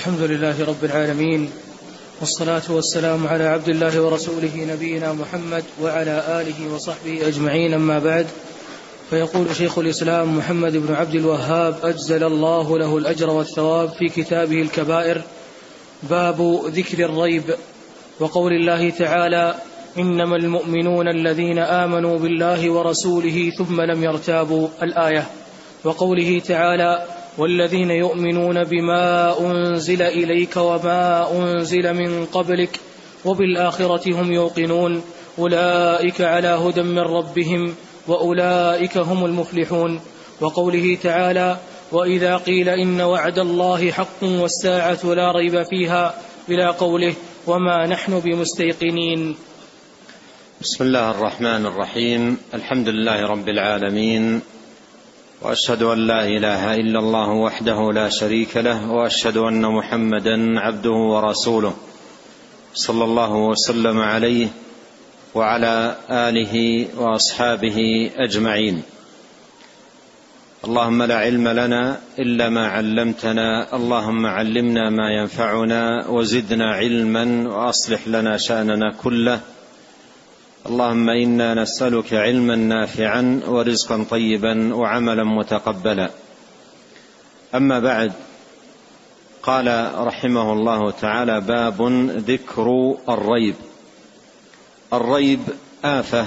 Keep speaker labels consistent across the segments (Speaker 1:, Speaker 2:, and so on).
Speaker 1: الحمد لله رب العالمين والصلاة والسلام على عبد الله ورسوله نبينا محمد وعلى آله وصحبه أجمعين أما بعد فيقول شيخ الإسلام محمد بن عبد الوهاب أجزل الله له الأجر والثواب في كتابه الكبائر باب ذكر الريب وقول الله تعالى إنما المؤمنون الذين آمنوا بالله ورسوله ثم لم يرتابوا الآية وقوله تعالى والذين يؤمنون بما أنزل إليك وما أنزل من قبلك وبالآخرة هم يوقنون. أولئك على هدى من ربهم وأولئك هم المفلحون. وقوله تعالى وإذا قيل إن وعد الله حق والساعة لا ريب فيها إلى قوله وما نحن بمستيقنين.
Speaker 2: بسم الله الرحمن الرحيم. الحمد لله رب العالمين. وأشهد أن لا إله إلا الله وحده لا شريك له وأشهد أن محمدا عبده ورسوله صلى الله وسلم عليه وعلى آله وأصحابه أجمعين. اللهم لا علم لنا إلا ما علمتنا اللهم علمنا ما ينفعنا وزدنا علما وأصلح لنا شأننا كله اللهم إنا نسألك علما نافعا ورزقا طيبا وعملا متقبلا. أما بعد قال رحمه الله تعالى باب ذكر الريب. الريب آفة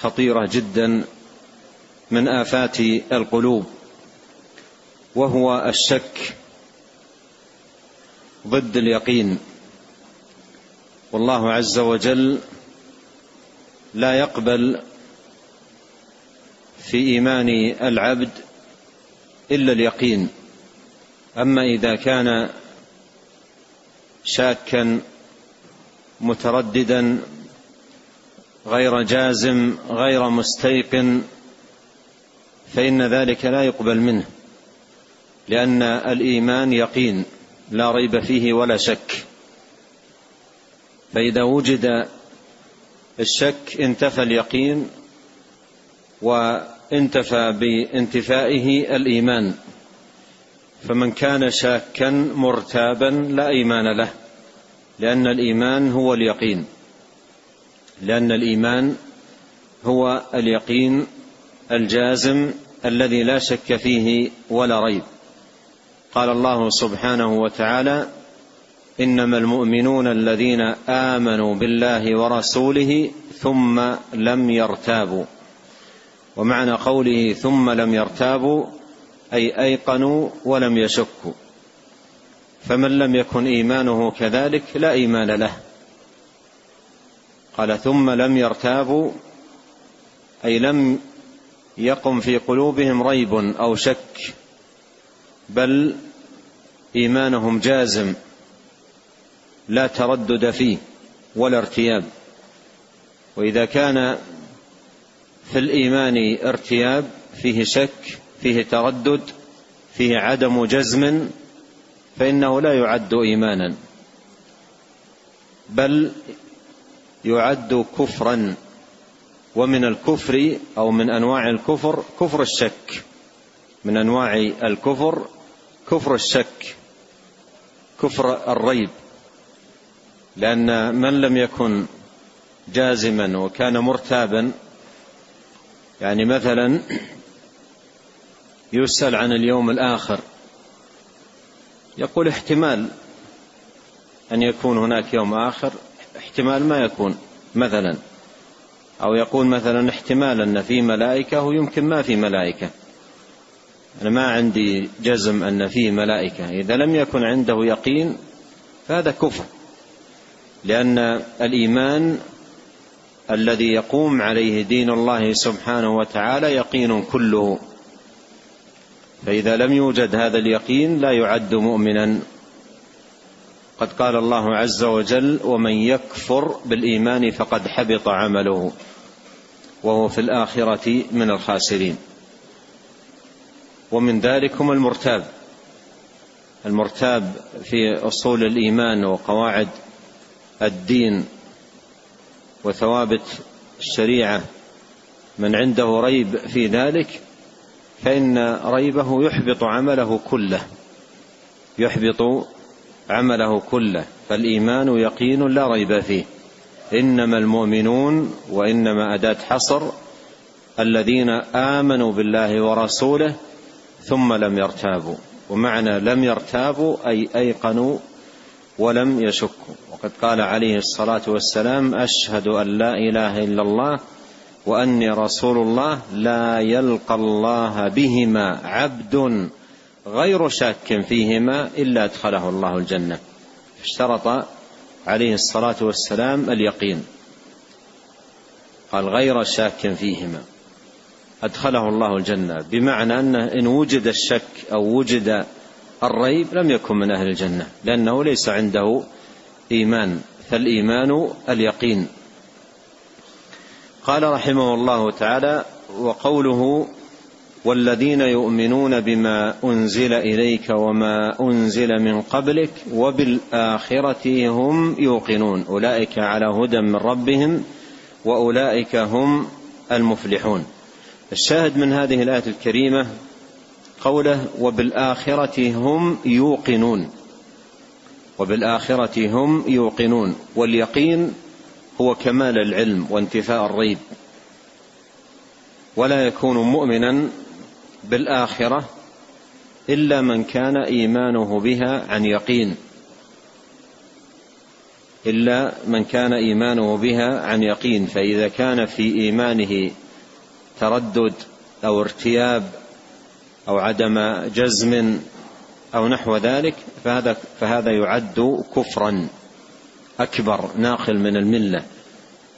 Speaker 2: خطيرة جدا من آفات القلوب وهو الشك ضد اليقين. والله عز وجل لا يقبل في إيمان العبد إلا اليقين. أما إذا كان شاكا مترددا غير جازم غير مستيقن فإن ذلك لا يقبل منه لأن الإيمان يقين لا ريب فيه ولا شك. فإذا وجد الشك انتفى اليقين وانتفى بانتفائه الإيمان. فمن كان شاكا مرتابا لا إيمان له لأن الإيمان هو اليقين. لأن الإيمان هو اليقين الجازم الذي لا شك فيه ولا ريب. قال الله سبحانه وتعالى إنما المؤمنون الذين آمنوا بالله ورسوله ثم لم يرتابوا. ومعنى قوله ثم لم يرتابوا أي أيقنوا ولم يشكوا. فمن لم يكن إيمانه كذلك لا إيمان له. قال ثم لم يرتابوا أي لم يقم في قلوبهم ريب أو شك بل إيمانهم جازم. لا تردد فيه ولا ارتياب. وإذا كان في الإيمان ارتياب فيه شك فيه تردد فيه عدم جزم فإنه لا يعد إيمانا بل يعد كفرا ومن الكفر أو من أنواع الكفر كفر الشك. من أنواع الكفر كفر الشك كفر الريب. لأن من لم يكن جازما وكان مرتابا يعني مثلا يسأل عن اليوم الآخر يقول احتمال أن يكون هناك يوم آخر احتمال ما يكون مثلا أو يقول مثلا احتمال أن في ملائكة ويمكن ما في ملائكة. أنا ما عندي جزم أن فيه ملائكة إذا لم يكن عنده يقين فهذا كفر. لأن الإيمان الذي يقوم عليه دين الله سبحانه وتعالى يقين كله. فإذا لم يوجد هذا اليقين لا يعد مؤمنا. قد قال الله عز وجل ومن يكفر بالإيمان فقد حبط عمله وهو في الآخرة من الخاسرين. ومن ذلك المرتاب. المرتاب في أصول الإيمان وقواعد الدين وثوابت الشريعة من عنده ريب في ذلك فإن ريبه يحبط عمله كله يحبط عمله كله فالإيمان يقين لا ريب فيه. إنما المؤمنون وإنما أداة حصر الذين آمنوا بالله ورسوله ثم لم يرتابوا ومعنى لم يرتابوا أي أيقنوا ولم يشكوا. وقد قال عليه الصلاة والسلام أشهد أن لا إله إلا الله وأني رسول الله لا يلقى الله بهما عبد غير شاك فيهما إلا أدخله الله الجنة. اشترط عليه الصلاة والسلام اليقين. قال غير شاك فيهما أدخله الله الجنة بمعنى انه إن وجد الشك أو وجد الريب لم يكن من أهل الجنة لأنه ليس عنده إيمان فالإيمان اليقين. قال رحمه الله تعالى وقوله والذين يؤمنون بما أنزل إليك وما أنزل من قبلك وبالآخرة هم يوقنون. أولئك على هدى من ربهم وأولئك هم المفلحون. الشاهد من هذه الآية الكريمة قوله وبالآخرة هم يوقنون. وبالآخرة هم يوقنون. واليقين هو كمال العلم وانتفاء الريب. ولا يكون مؤمنا بالآخرة إلا من كان إيمانه بها عن يقين. إلا من كان إيمانه بها عن يقين. فإذا كان في إيمانه تردد أو ارتياب أو عدم جزم أو نحو ذلك فهذا فهذا يعد كفرا أكبر ناقل من الملة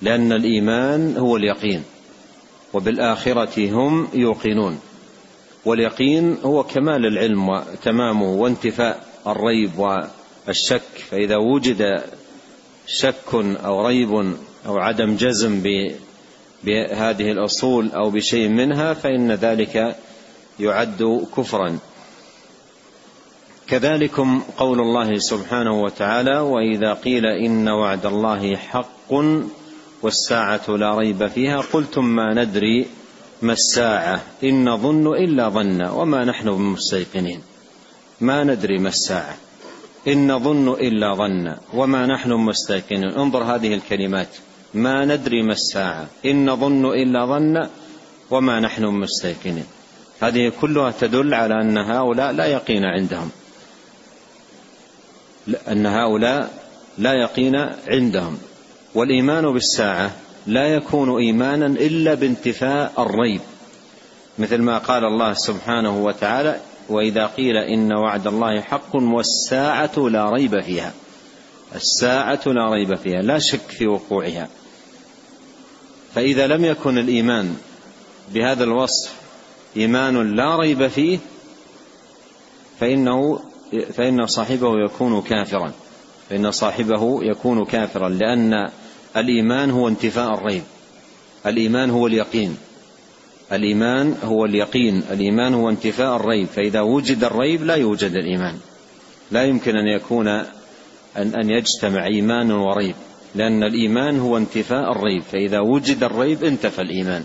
Speaker 2: لأن الإيمان هو اليقين وبالآخرة هم يوقنون. واليقين هو كمال العلم وتمامه وانتفاء الريب والشك فإذا وجد شك أو ريب أو عدم جزم بهذه الأصول أو بشيء منها فإن ذلك يعد كفرا. كذلكم قول الله سبحانه وتعالى وإذا قيل إن وعد الله حق والساعة لا ريب فيها قلتم ما ندري ما الساعة إن نظن إلا ظنا وما نحن بمستيقنين. ما ندري ما الساعة إن نظن إلا ظنا وما نحن مستيقنين. انظر هذه الكلمات. ما ندري ما الساعة إن نظن إلا ظنا وما نحن مستيقنين. هذه كلها تدل على أن هؤلاء لا يقين عندهم. ان هؤلاء لا يقين عندهم. والإيمان بالساعة لا يكون إيمانا إلا بانتفاء الريب. مثل ما قال الله سبحانه وتعالى وإذا قيل إن وعد الله حق والساعة لا ريب فيها. الساعة لا ريب فيها لا شك في وقوعها. فإذا لم يكن الإيمان بهذا الوصف إيمان لا ريب فيه فإنه فإن صاحبه يكون كافرا. فإن صاحبه يكون كافرا لأن الإيمان هو انتفاء الريب. الإيمان هو اليقين. الإيمان هو اليقين. الإيمان هو انتفاء الريب. فإذا وجد الريب لا يوجد الإيمان. لا يمكن أن يكون أن أن يجتمع إيمان وريب لأن الإيمان هو انتفاء الريب. فإذا وجد الريب انتفى الإيمان.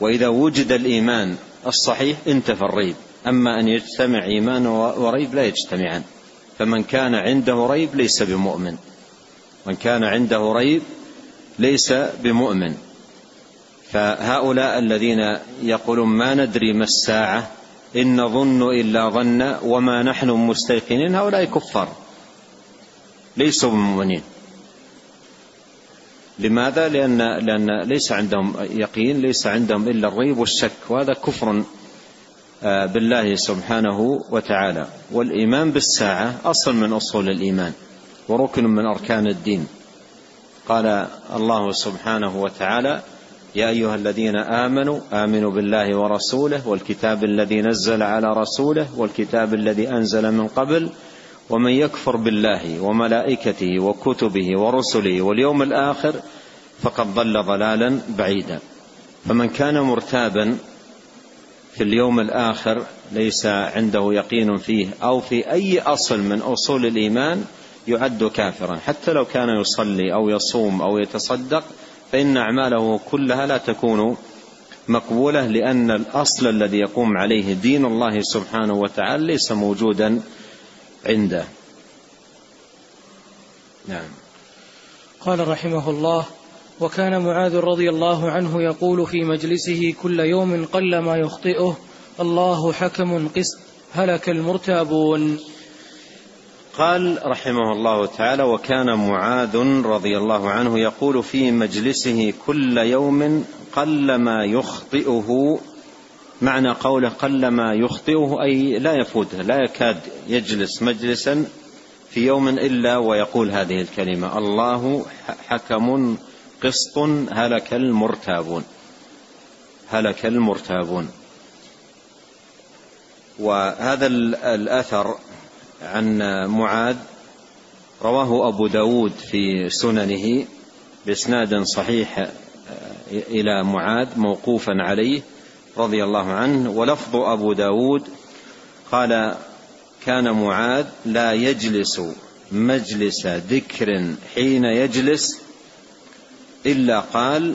Speaker 2: وإذا وجد الإيمان الصحيح انتفى الريب. أما أن يجتمع إيمان وريب لا يجتمعان. فمن كان عنده ريب ليس بمؤمن. من كان عنده ريب ليس بمؤمن. فهؤلاء الذين يقولون ما ندري ما الساعة إن نظن إلا ظنا وما نحن مستيقنين هؤلاء كفار. ليسوا بمؤمنين. لماذا؟ لأن لأن ليس عندهم يقين ليس عندهم إلا الريب والشك وهذا كفر بالله سبحانه وتعالى. والإيمان بالساعة أصل من أصول الإيمان وركن من أركان الدين. قال الله سبحانه وتعالى يا أيها الذين آمنوا آمنوا بالله ورسوله والكتاب الذي نزل على رسوله والكتاب الذي أنزل من قبل ومن يكفر بالله وملائكته وكتبه ورسله واليوم الآخر فقد ضل ضلالا بعيدا. فمن كان مرتابا في اليوم الآخر ليس عنده يقين فيه أو في أي أصل من أصول الإيمان يعد كافرا. حتى لو كان يصلي أو يصوم أو يتصدق فإن أعماله كلها لا تكون مقبولة لأن الأصل الذي يقوم عليه دين الله سبحانه وتعالى ليس موجودا عنده. نعم.
Speaker 1: قال رحمه الله وكان معاذ رضي الله عنه يقول في مجلسه كل يوم قل ما يخطئه الله حكم قسط هلك المرتابون.
Speaker 2: قال رحمه الله تعالى وكان معاذ رضي الله عنه يقول في مجلسه كل يوم قل ما يخطئه. معنى قوله قل ما يخطئه أي لا يفوته لا يكاد يجلس مجلسا في يوم إلا ويقول هذه الكلمة الله حكم قسط هلك المرتابون. هلك المرتابون. وهذا الأثر عن معاذ رواه أبو داود في سننه بإسناد صحيح آه، إلى معاذ موقوفا عليه رضي الله عنه. ولفظ أبو داود قال كان معاذ لا يجلس مجلس ذكر حين يجلس إلا قال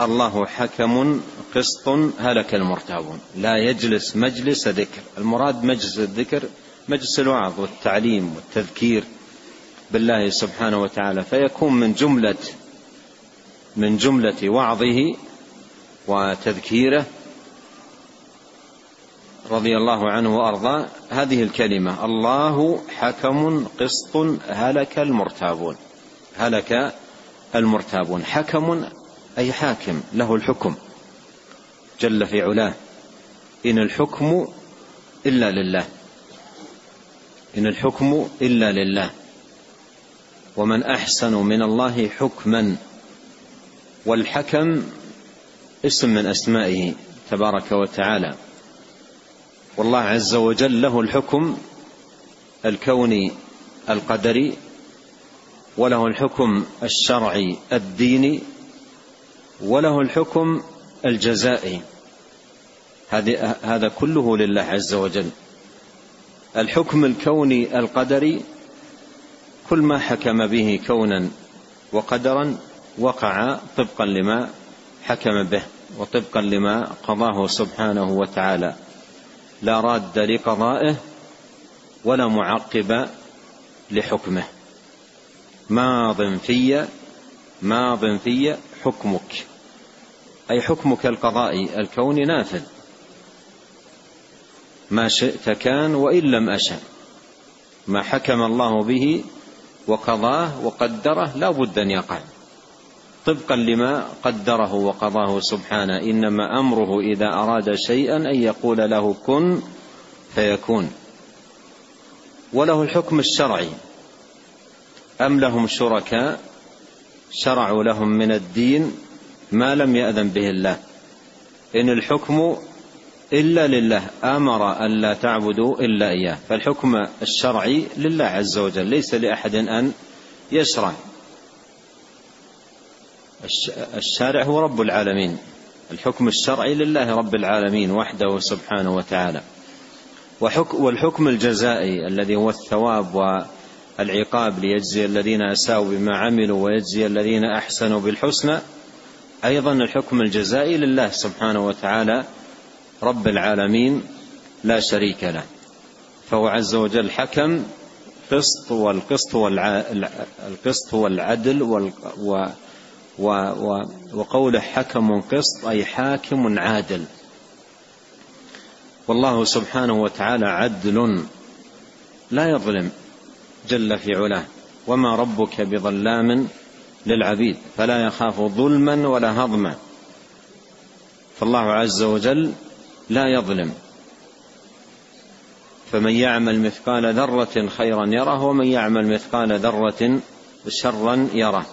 Speaker 2: الله حكم قسط هلك المرتابون. لا يجلس مجلس ذكر. المراد مجلس الذكر مجلس الوعظ والتعليم والتذكير بالله سبحانه وتعالى فيكون من جملة من جملة وعظه وتذكيره رضي الله عنه وأرضاه هذه الكلمة الله حكم قسط هلك المرتابون. هلك المرتابون. حكم أي حاكم له الحكم. جل في علاه إن الحكم إلا لله. إن الحكم إلا لله. ومن أحسن من الله حكما. والحكم اسم من أسمائه تبارك وتعالى. والله عز وجل له الحكم الكوني القدري وله الحكم الشرعي الديني وله الحكم الجزائي. هذا كله لله عز وجل. الحكم الكوني القدري كل ما حكم به كونا وقدرا وقع طبقا لما حكم به وطبقا لما قضاه سبحانه وتعالى. لا راد لقضائه ولا معقب لحكمه. ماض في ماض في حكمك. أي حكمك القضائي الكوني نافذ. ما شئت كان وإن لم أشأ. ما حكم الله به وقضاه وقدره لا بد أن يقع. طبقا لما قدره وقضاه سبحانه إنما أمره إذا أراد شيئا أن يقول له كن فيكون. وله الحكم الشرعي. أم لهم شركاء شرعوا لهم من الدين ما لم يأذن به الله؟ إن الحكم إلا لله أمر أن لا تعبدوا إلا إياه. فالحكم الشرعي لله عز وجل ليس لأحد أن يشرع. الشارع هو رب العالمين. الحكم الشرعي لله رب العالمين وحده سبحانه وتعالى. والحكم الجزائي الذي هو الثواب والعقاب ليجزي الذين أساءوا بما عملوا ويجزي الذين أحسنوا بالحسنى. أيضا الحكم الجزائي لله سبحانه وتعالى رب العالمين لا شريك له. فهو عز وجل حكم قسط والقسط القسط هو العدل وال و وقوله حكم قسط أي حاكم عادل. والله سبحانه وتعالى عدل لا يظلم. جل في علاه. وما ربك بظلام للعبيد. فلا يخاف ظلما ولا هضما. فالله عز وجل لا يظلم. فمن يعمل مثقال ذرة خيرا يره ومن يعمل مثقال ذرة شرا يره.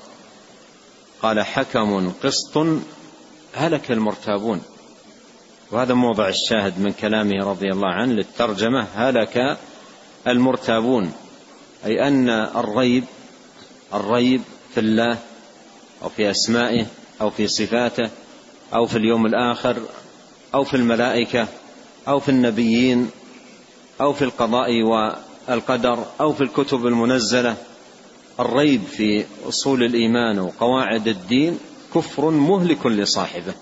Speaker 2: قال حكم قسط هلك المرتابون. وهذا موضع الشاهد من كلامه رضي الله عنه للترجمة. هلك المرتابون. أي أن الريب الريب في الله أو في أسمائه أو في صفاته أو في اليوم الآخر أو في الملائكة أو في النبيين أو في القضاء والقدر أو في الكتب المنزلة. الريب في أصول الإيمان وقواعد الدين كفر مهلك لصاحبه.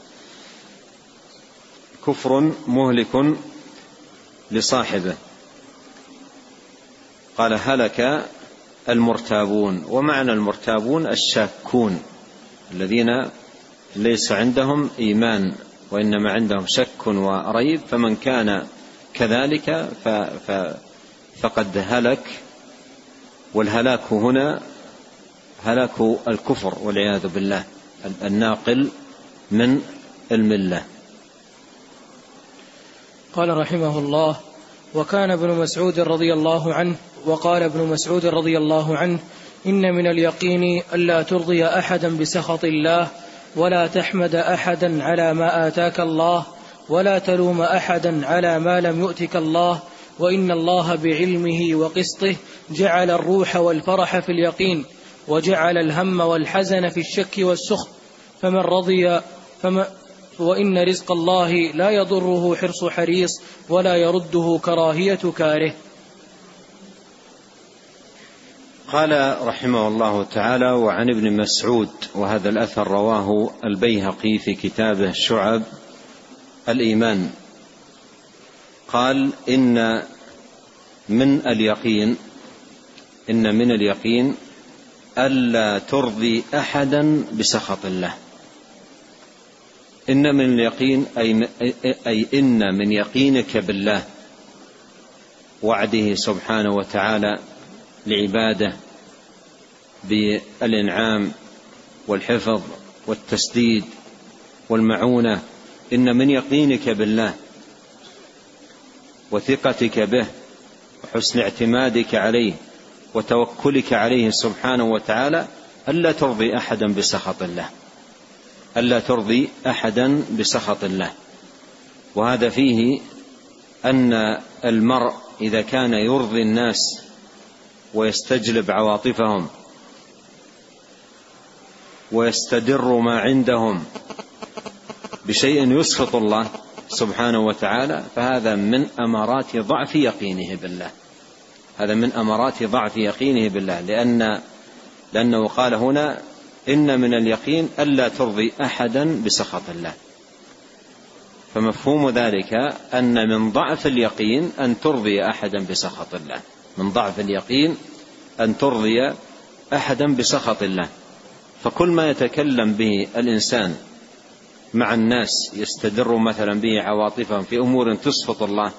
Speaker 2: كفر مهلك لصاحبه. قال هلك المرتابون. ومعنى المرتابون الشاكون الذين ليس عندهم إيمان وإنما عندهم شك وريب. فمن كان كذلك فقد هلك. والهلاك هنا هلاك الكفر والعياذ بالله الناقل من الملة.
Speaker 1: قال رحمه الله وكان ابن مسعود رضي الله عنه وقال ابن مسعود رضي الله عنه إن من اليقين الا ترضي احدا بسخط الله ولا تحمد احدا على ما آتاك الله ولا تلوم احدا على ما لم يؤتك الله وإن الله بعلمه وقسطه جعل الروح والفرح في اليقين وجعل الهم والحزن في الشك والسخط فمن رضي فما وإن رزق الله لا يضره حرص حريص ولا يرده كراهية كاره.
Speaker 2: قال رحمه الله تعالى وعن ابن مسعود وهذا الأثر رواه البيهقي في كتابه شعب الإيمان قال إن من اليقين إن من اليقين ألا ترضي أحدا بسخط الله. إن من اليقين أي, أي إن من يقينك بالله وعده سبحانه وتعالى لعباده بالإنعام والحفظ والتسديد والمعونة. إن من يقينك بالله وثقتك به وحسن اعتمادك عليه وتوكلك عليه سبحانه وتعالى ألا ترضي أحدا بسخط الله. ألا ترضي أحدا بسخط الله. وهذا فيه أن المرء إذا كان يرضي الناس ويستجلب عواطفهم ويستدر ما عندهم بشيء يسخط الله سبحانه وتعالى فهذا من أمارات ضعف يقينه بالله. هذا من أمارات ضعف يقينه بالله لأن لأنه قال هنا إن من اليقين ألا ترضي أحدا بسخط الله. فمفهوم ذلك أن من ضعف اليقين أن ترضي أحدا بسخط الله. من ضعف اليقين أن ترضي أحدا بسخط الله. فكل ما يتكلم به الإنسان مع الناس يستدر مثلا به عواطفهم في أمور تسخط الله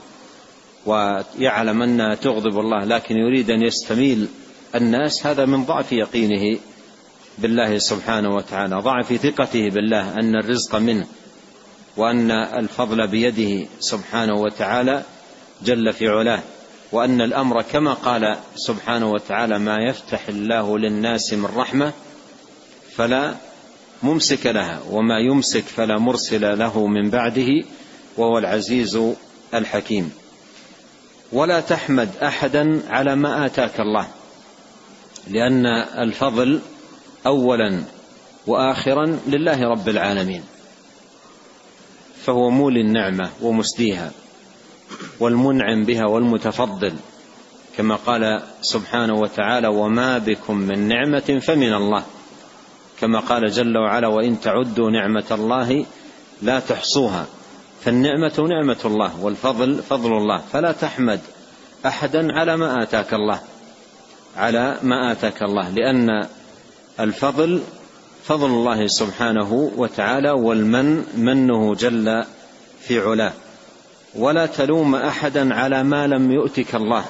Speaker 2: ويعلم انها تغضب الله لكن يريد أن يستميل الناس هذا من ضعف يقينه بالله سبحانه وتعالى ضعف ثقته بالله أن الرزق منه وأن الفضل بيده سبحانه وتعالى جل في علاه. وأن الأمر كما قال سبحانه وتعالى ما يفتح الله للناس من رحمة فلا ممسك لها وما يمسك فلا مرسل له من بعده وهو العزيز الحكيم. ولا تحمد أحدا على ما آتاك الله لأن الفضل اولا واخرا لله رب العالمين فهو مولي النعمه ومسديها. والمنعم بها والمتفضل كما قال سبحانه وتعالى وما بكم من نعمة فمن الله. كما قال جل وعلا وإن تعدوا نعمة الله لا تحصوها. فالنعمة نعمة الله والفضل فضل الله. فلا تحمد أحدا على ما آتاك الله على ما آتاك الله لأن الفضل فضل الله سبحانه وتعالى والمن منه جل في علاه. ولا تلوم أحدا على ما لم يؤتك الله.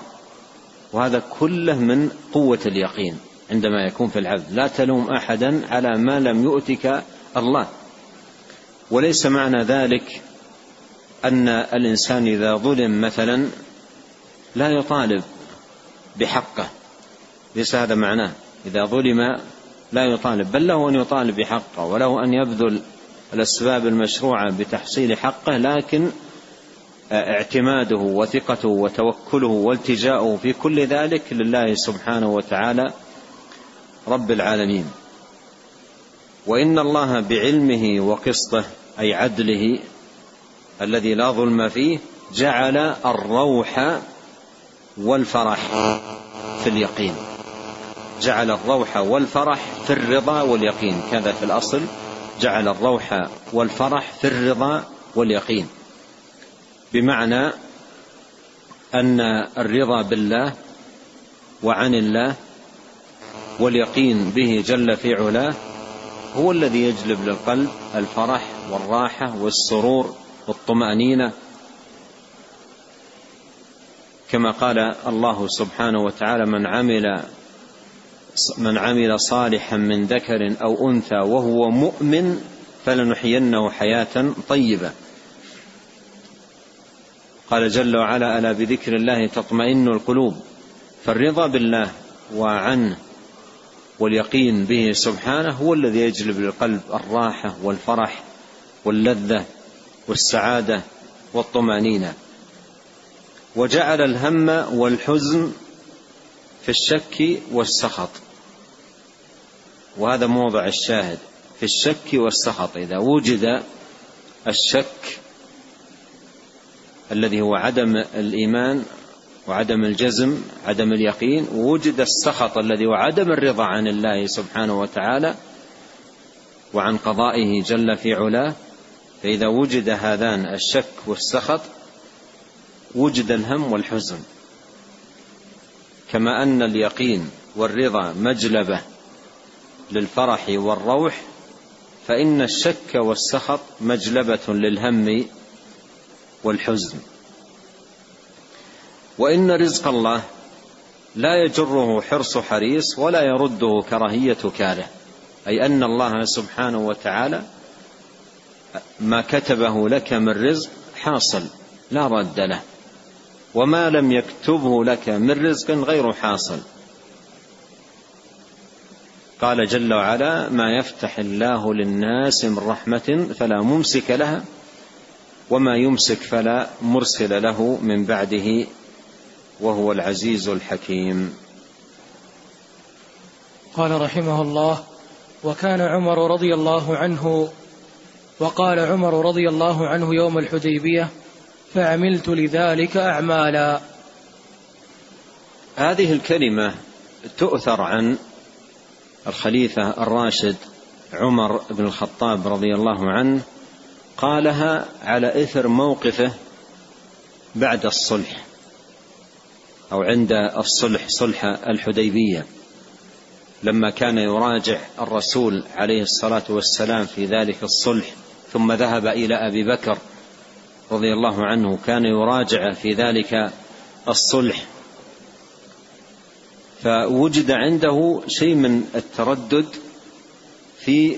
Speaker 2: وهذا كله من قوة اليقين عندما يكون في العبد. لا تلوم أحدا على ما لم يؤتك الله. وليس معنى ذلك أن الإنسان إذا ظلم مثلا لا يطالب بحقه. ليس هذا معناه. إذا ظلم لا يطالب. بل له أن يطالب بحقه وله أن يبذل الأسباب المشروعة بتحصيل حقه لكن اعتماده وثقته وتوكله والتجاؤه في كل ذلك لله سبحانه وتعالى رب العالمين. وإن الله بعلمه وقسطه أي عدله الذي لا ظلم فيه جعل الروح والفرح في اليقين. جعل الروح والفرح في الرضا واليقين. كذا في الأصل جعل الروح والفرح في الرضا واليقين. بمعنى أن الرضا بالله وعن الله واليقين به جل في علاه هو الذي يجلب للقلب الفرح والراحة والسرور والطمأنينة. كما قال الله سبحانه وتعالى من عمل من عمل صالحا من ذكر أو أنثى وهو مؤمن فلنحيينه حياة طيبة. قال جل وعلا ألا بذكر الله تطمئن القلوب؟ فالرضا بالله وعنه واليقين به سبحانه هو الذي يجلب للقلب الراحة والفرح واللذة والسعادة والطمأنينة. وجعل الهم والحزن في الشك والسخط. وهذا موضع الشاهد في الشك والسخط. إذا وجد الشك الذي هو عدم الإيمان وعدم الجزم عدم اليقين ووجد السخط الذي هو عدم الرضا عن الله سبحانه وتعالى وعن قضائه جل في علاه. فإذا وجد هذان الشك والسخط وجد الهم والحزن. كما أن اليقين والرضا مجلبة للفرح والروح فإن الشك والسخط مجلبة للهم والحزن. وإن رزق الله لا يجره حرص حريص ولا يرده كراهية كاره. أي أن الله سبحانه وتعالى ما كتبه لك من رزق حاصل لا رد له. وما لم يكتبه لك من رزق غير حاصل. قال جل وعلا ما يفتح الله للناس من رحمة فلا ممسك لها وما يمسك فلا مرسل له من بعده وهو العزيز الحكيم.
Speaker 1: قال رحمه الله وكان عمر رضي الله عنه وقال عمر رضي الله عنه يوم الحديبية فعملت لذلك أعمالا.
Speaker 2: هذه الكلمة تؤثر عن الخليفة الراشد عمر بن الخطاب رضي الله عنه قالها على إثر موقفه بعد الصلح أو عند الصلح صلح الحديبية لما كان يراجع الرسول عليه الصلاة والسلام في ذلك الصلح ثم ذهب إلى أبي بكر رضي الله عنه كان يراجع في ذلك الصلح. فوجد عنده شيء من التردد في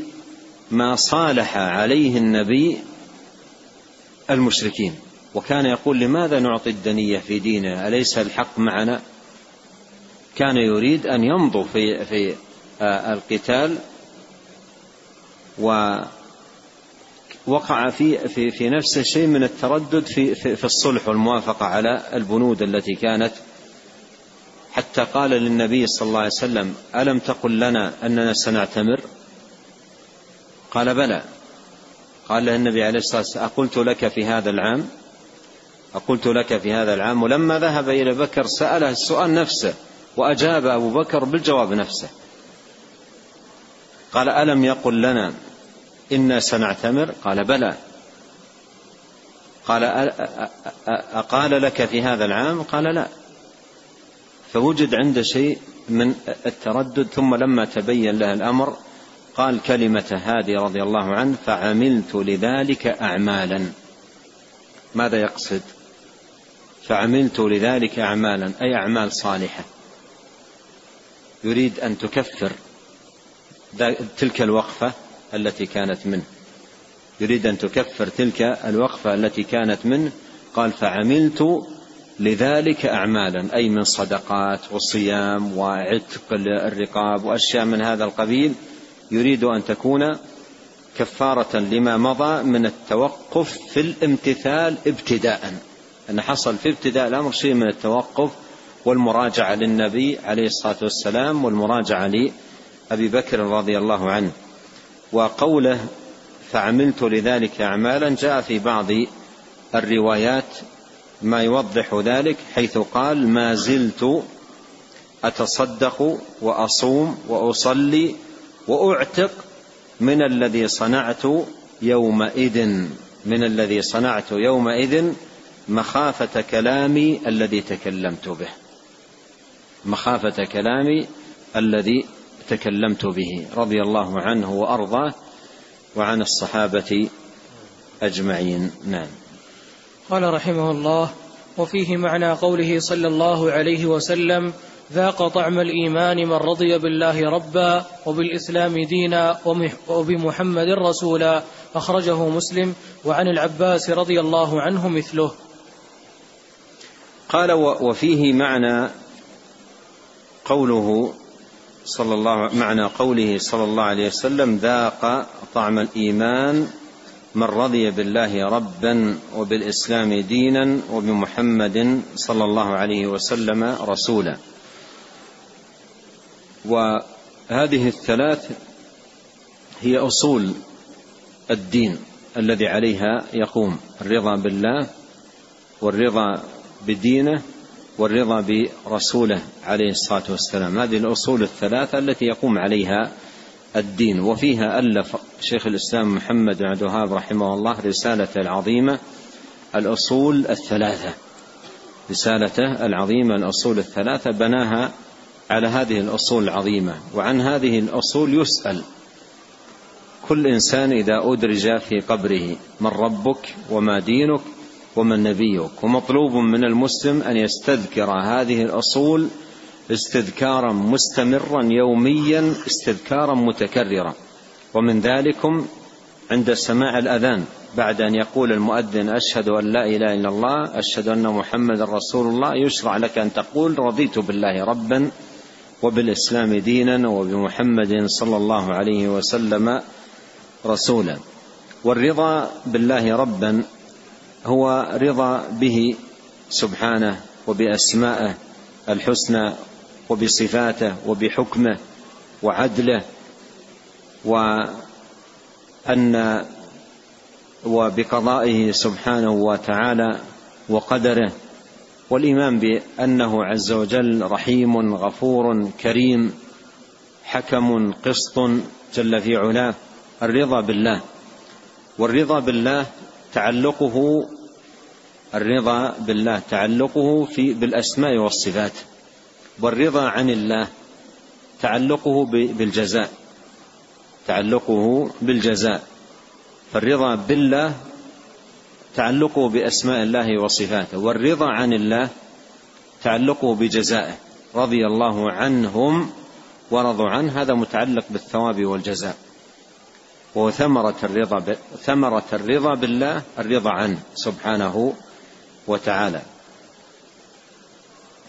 Speaker 2: ما صالح عليه النبي المشركين. وكان يقول لماذا نعطي الدنية في ديننا؟ أليس الحق معنا؟ كان يريد أن يمضوا في في القتال و وقع في في في نفسه شيء من التردد في في, في الصلح والموافقة على البنود التي كانت. حتى قال للنبي صلى الله عليه وسلم ألم تقل لنا أننا سنعتمر؟ قال بلى. قال له النبي عليه الصلاة والسلام أقلت لك في هذا العام؟ أقلت لك في هذا العام؟ ولما ذهب إلى بكر سأله السؤال نفسه وأجاب أبو بكر بالجواب نفسه. قال ألم يقل لنا إنا سنعتمر قال بلى. قال أقال لك في هذا العام؟ قال لا. فوجد عنده شيء من التردد ثم لما تبين له الأمر قال كلمة هذه رضي الله عنه فعملت لذلك أعمالا. ماذا يقصد؟ فعملت لذلك أعمالا. أي أعمال صالحة. يريد أن تكفر تلك الوقفة التي كانت منه. يريد أن تكفر تلك الوقفة التي كانت منه. قال فعملت لذلك أعمالا. أي من صدقات وصيام وعتق الرقاب وأشياء من هذا القبيل. يريد أن تكون كفارة لما مضى من التوقف في الامتثال ابتداء. أن حصل في ابتداء الأمر شيء من التوقف والمراجعة للنبي عليه الصلاة والسلام والمراجعة لأبي بكر رضي الله عنه. وقوله فعملت لذلك أعمالا جاء في بعض الروايات ما يوضح ذلك حيث قال ما زلت أتصدق وأصوم وأصلي وأعتق من الذي صنعت يومئذ من الذي صنعت يومئذ مخافة كلامي الذي تكلمت به. مخافة كلامي الذي تكلمت به رضي الله عنه وأرضاه وعن الصحابة أجمعين. نعم.
Speaker 1: قال رحمه الله وفيه معنى قوله صلى الله عليه وسلم ذاق طعم الإيمان من رضي بالله ربا وبالإسلام دينا وبمحمد رسولا. أخرجه مسلم وعن العباس رضي الله عنه مثله.
Speaker 2: قال وفيه معنى قوله صلى الله معنى قوله صلى الله عليه وسلم ذاق طعم الإيمان من رضي بالله ربا وبالإسلام دينا وبمحمد صلى الله عليه وسلم رسولا. وهذه الثلاث هي أصول الدين الذي عليها يقوم الرضا بالله والرضا بدينه والرضا برسوله عليه الصلاة والسلام. هذه الأصول الثلاثة التي يقوم عليها الدين. وفيها ألف شيخ الإسلام محمد بن عبد الوهاب رحمه الله رسالته العظيمة الأصول الثلاثة. رسالته العظيمة الأصول الثلاثة بناها على هذه الأصول العظيمة وعن هذه الأصول يسأل. كل إنسان إذا أدرج في قبره من ربك وما دينك ومن نبيك. ومطلوب من المسلم أن يستذكر هذه الأصول استذكارا مستمرا يوميا استذكارا متكررا. ومن ذلكم عند سماع الأذان بعد أن يقول المؤذن أشهد أن لا إله إلا الله أشهد أن محمدا رسول الله. يشرع لك أن تقول رضيت بالله ربا وبالإسلام دينا وبمحمد صلى الله عليه وسلم رسولا. والرضا بالله ربا هو رضا به سبحانه وبأسمائه الحسنى وبصفاته وبحكمه وعدله وأن وبقضائه سبحانه وتعالى وقدره والإيمان بأنه عز وجل رحيم غفور كريم حكم قسط جل في علاه الرضا بالله. والرضا بالله تعلقه الرضا بالله تعلقه في بالأسماء والصفات. والرضا عن الله تعلقه بالجزاء تعلقه بالجزاء. فالرضا بالله تعلقه بأسماء الله وصفاته والرضا عن الله تعلقه بجزائه رضي الله عنهم ورضوا عنه. هذا متعلق بالثواب والجزاء. وهو ثمرة الرضا ثمرة الرضا بالله الرضا عنه سبحانه وتعالى.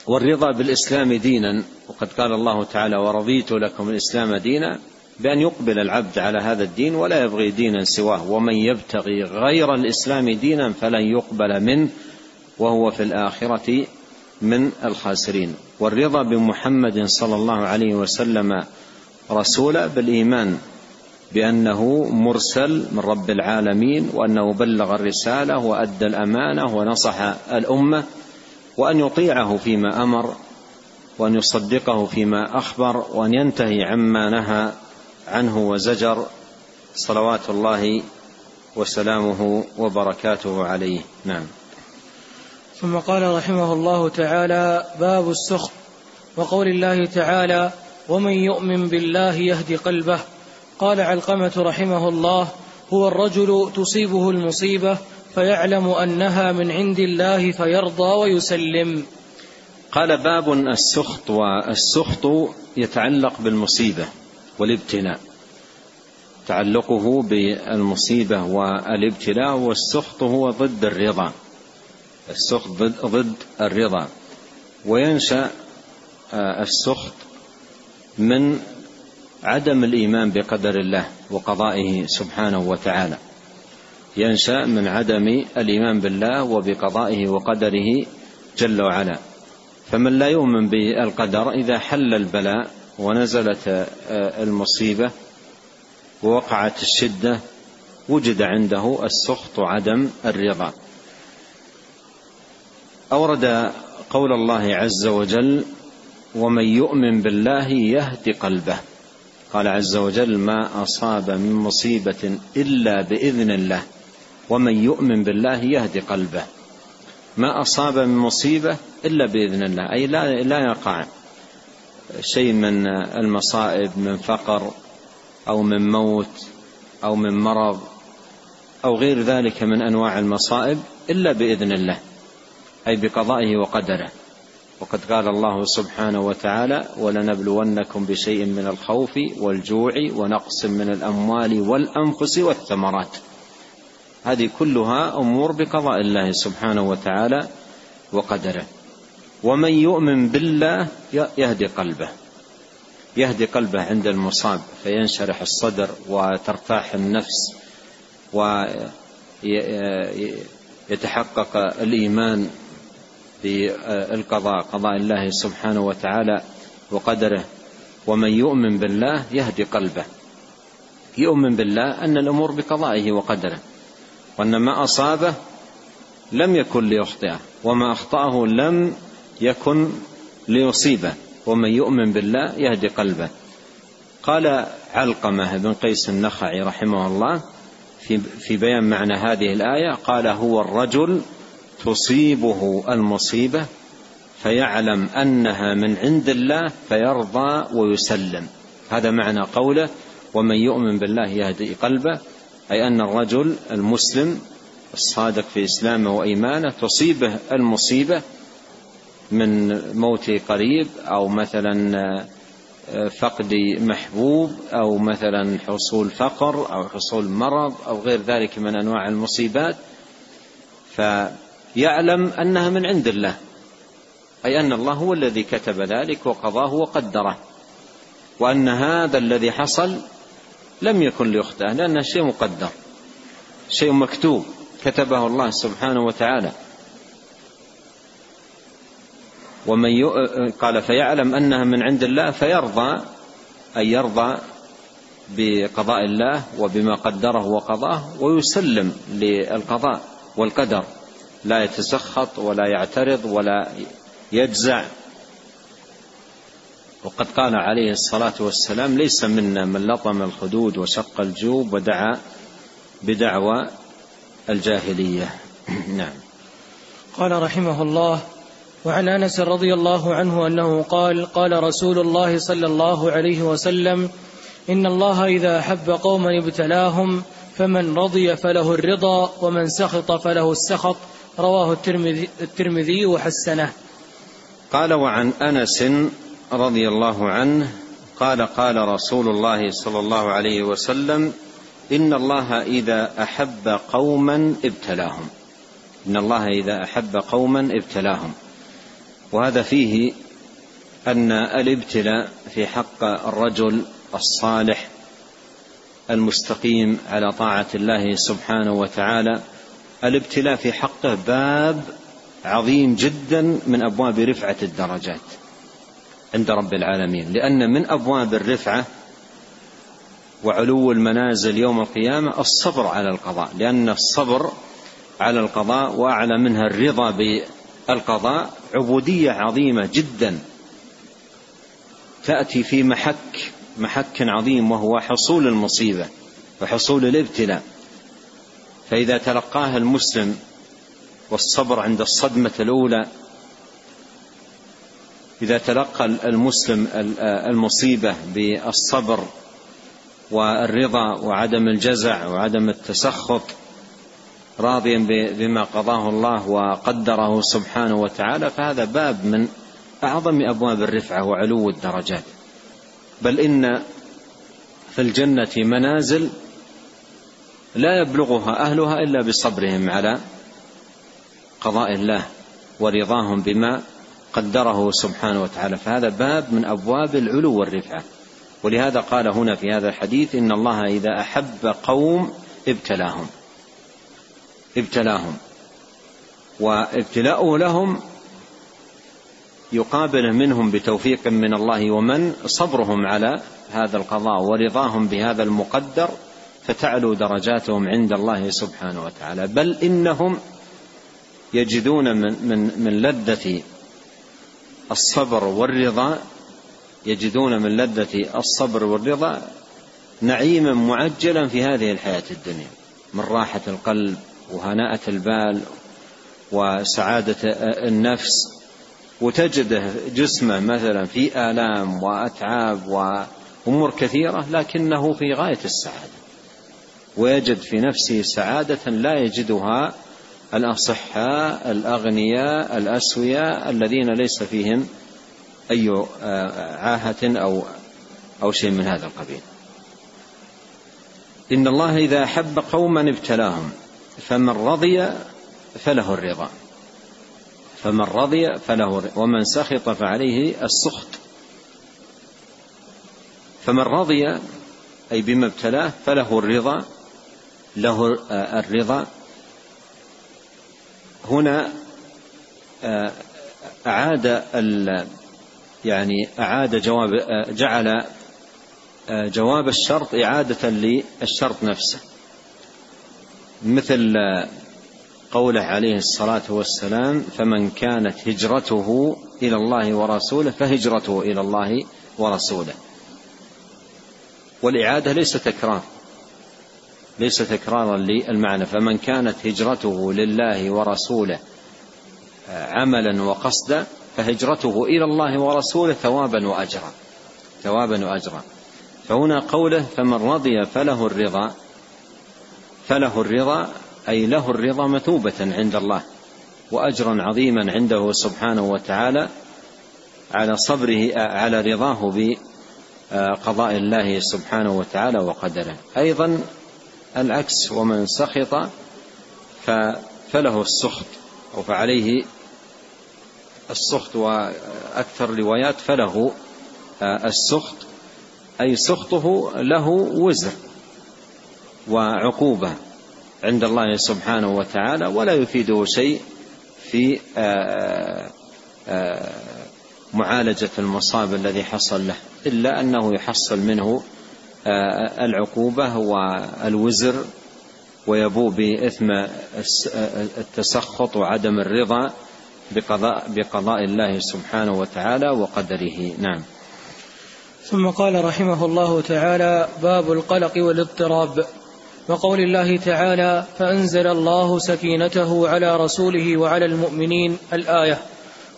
Speaker 2: والرضا بالإسلام دينا وقد قال الله تعالى ورضيت لكم الإسلام دينا بأن يقبل العبد على هذا الدين ولا يبغي دينا سواه. ومن يبتغي غير الإسلام دينا فلن يقبل منه وهو في الآخرة من الخاسرين. والرضا بمحمد صلى الله عليه وسلم رسولا بالإيمان بأنه مرسل من رب العالمين وأنه بلغ الرسالة وأدى الأمانة ونصح الأمة وأن يطيعه فيما أمر وأن يصدقه فيما أخبر وأن ينتهي عما نهى عنه وزجر صلوات الله وسلامه وبركاته عليه. نعم.
Speaker 1: ثم قال رحمه الله تعالى باب السخط. وقول الله تعالى ومن يؤمن بالله يهدي قلبه. قال علقمة رحمه الله هو الرجل تصيبه المصيبة فيعلم أنها من عند الله فيرضى ويسلم.
Speaker 2: قال باب السخط والسخط يتعلق بالمصيبة. والابتلاء. تعلقه بالمصيبة والابتلاء والسخط هو ضد الرضا. السخط ضد الرضا. وينشأ آه، السخط من عدم الإيمان بقدر الله وقضائه سبحانه وتعالى. ينشأ من عدم الإيمان بالله وبقضائه وقدره جل وعلا. فمن لا يؤمن بالقدر إذا حل البلاء ونزلت المصيبة ووقعت الشدة وجد عنده السخط وعدم الرضا. أورد قول الله عز وجل ومن يؤمن بالله يهد قلبه. قال عز وجل ما أصاب من مصيبة إلا بإذن الله. ومن يؤمن بالله يهدي قلبه. ما أصاب من مصيبة إلا بإذن الله. أي لا لا يقع شيء من المصائب من فقر أو من موت أو من مرض أو غير ذلك من أنواع المصائب إلا بإذن الله أي بقضائه وقدره. وقد قال الله سبحانه وتعالى ولنبلونكم بشيء من الخوف والجوع ونقص من الأموال والأنفس والثمرات. هذه كلها أمور بقضاء الله سبحانه وتعالى وقدره. ومن يؤمن بالله يهدي قلبه. يهدي قلبه عند المصاب فينشرح الصدر وترتاح النفس ويتحقق الإيمان بالقضاء قضاء الله سبحانه وتعالى وقدره. ومن يؤمن بالله يهدي قلبه. يؤمن بالله أن الأمور بقضائه وقدره. وأن ما أصابه لم يكن ليخطئه وما أخطأه لم يكن ليصيبه ومن يؤمن بالله يهدي قلبه. قال علقمة بن قيس النخعي رحمه الله في في بيان معنى هذه الآية قال هو الرجل تصيبه المصيبة فيعلم أنها من عند الله فيرضى ويسلم. هذا معنى قوله ومن يؤمن بالله يهدي قلبه. أي أن الرجل المسلم الصادق في إسلامه وإيمانه تصيبه المصيبة من موت قريب أو مثلا آه، فقد محبوب أو مثلا حصول فقر أو حصول مرض أو غير ذلك من أنواع المصيبات. فيعلم أنها من عند الله أي أن الله هو الذي كتب ذلك وقضاه وقدره وأن هذا الذي حصل لم يكن ليخطئه لأنه شيء مقدر شيء مكتوب كتبه الله سبحانه وتعالى. ومن قال فيعلم أنها من عند الله فيرضى أي يرضى بقضاء الله وبما قدره وقضاه ويسلم للقضاء والقدر. لا يتسخط ولا يعترض ولا يجزع. وقد قال عليه الصلاة والسلام ليس منا من لطم الخدود وشق الجوب ودعا بدعوى الجاهلية. نعم.
Speaker 1: قال رحمه الله وعن انس رضي الله عنه انه قال قال رسول الله صلى الله عليه وسلم إن الله إذا أحب قوما ابتلاهم فمن رضي فله الرضا ومن سخط فله السخط. رواه الترمذي, الترمذي وحسنه.
Speaker 2: قال وعن أنس رضي الله عنه قال قال رسول الله صلى الله عليه وسلم إن الله إذا أحب قوما ابتلاهم. إن الله إذا أحب قوما ابتلاهم. وهذا فيه أن الابتلاء في حق الرجل الصالح المستقيم على طاعة الله سبحانه وتعالى الابتلاء في حقه باب عظيم جدا من أبواب رفعة الدرجات عند رب العالمين لأن من أبواب الرفعة وعلو المنازل يوم القيامة الصبر على القضاء لأن الصبر على القضاء وأعلى منها الرضا القضاء عبودية عظيمة جدا. تأتي في محك محك عظيم وهو حصول المصيبة وحصول الابتلاء. فإذا تلقاها المسلم والصبر عند الصدمة الأولى إذا تلقى المسلم المصيبة بالصبر والرضا وعدم الجزع وعدم التسخط راضيا بما قضاه الله وقدره سبحانه وتعالى فهذا باب من أعظم أبواب الرفعة وعلو الدرجات. بل إن في الجنة منازل لا يبلغها أهلها إلا بصبرهم على قضاء الله ورضاهم بما قدره سبحانه وتعالى. فهذا باب من أبواب العلو والرفعة. ولهذا قال هنا في هذا الحديث إن الله إذا أحب قوم ابتلاهم. ابتلاهم. وابتلاؤه لهم يقابل منهم بتوفيق من الله ومن صبرهم على هذا القضاء ورضاهم بهذا المقدر فتعلو درجاتهم عند الله سبحانه وتعالى. بل إنهم يجدون من من من لذة الصبر والرضا يجدون من لذة الصبر والرضا نعيما معجلا في هذه الحياة الدنيا من راحة القلب وهناءة البال وسعادة النفس وتجده جسمه مثلا في آلام وأتعاب وأمور كثيرة لكنه في غاية السعادة. ويجد في نفسه سعادة لا يجدها الأصحاء الأغنياء الأسوياء الذين ليس فيهم أي عاهة أو أو شيء من هذا القبيل. إن الله إذا أحب قوما ابتلاهم. فمن رضي فله الرضا. فمن رضي فله الرضا. ومن سخط فعليه السخط. فمن رضي أي بما ابتلاه فله الرضا. له الرضا. هنا أعاد يعني أعاد جواب جعل جواب الشرط إعادة للشرط نفسه. مثل قوله عليه الصلاة والسلام فمن كانت هجرته إلى الله ورسوله فهجرته إلى الله ورسوله. والإعادة ليس تكرار ليس تكرارا للمعنى. فمن كانت هجرته لله ورسوله عملا وقصدا فهجرته إلى الله ورسوله ثوابا وأجرا. ثوابا وأجرا. فهنا قوله فمن رضي فله الرضا. فله الرضا أي له الرضا مثوبة عند الله وأجرا عظيما عنده سبحانه وتعالى على صبره على رضاه بقضاء الله سبحانه وتعالى وقدره. أيضا العكس ومن سخط فله السخط أو فعليه السخط وأكثر روايات فله السخط أي سخطه له وزر. وعقوبة عند الله سبحانه وتعالى ولا يفيده شيء في معالجة المصاب الذي حصل له إلا أنه يحصل منه العقوبة والوزر ويبوء بإثم التسخط وعدم الرضا بقضاء, بقضاء الله سبحانه وتعالى وقدره. نعم.
Speaker 1: ثم قال رحمه الله تعالى باب القلق والاضطراب. وقول الله تعالى فأنزل الله سكينته على رسوله وعلى المؤمنين الآية.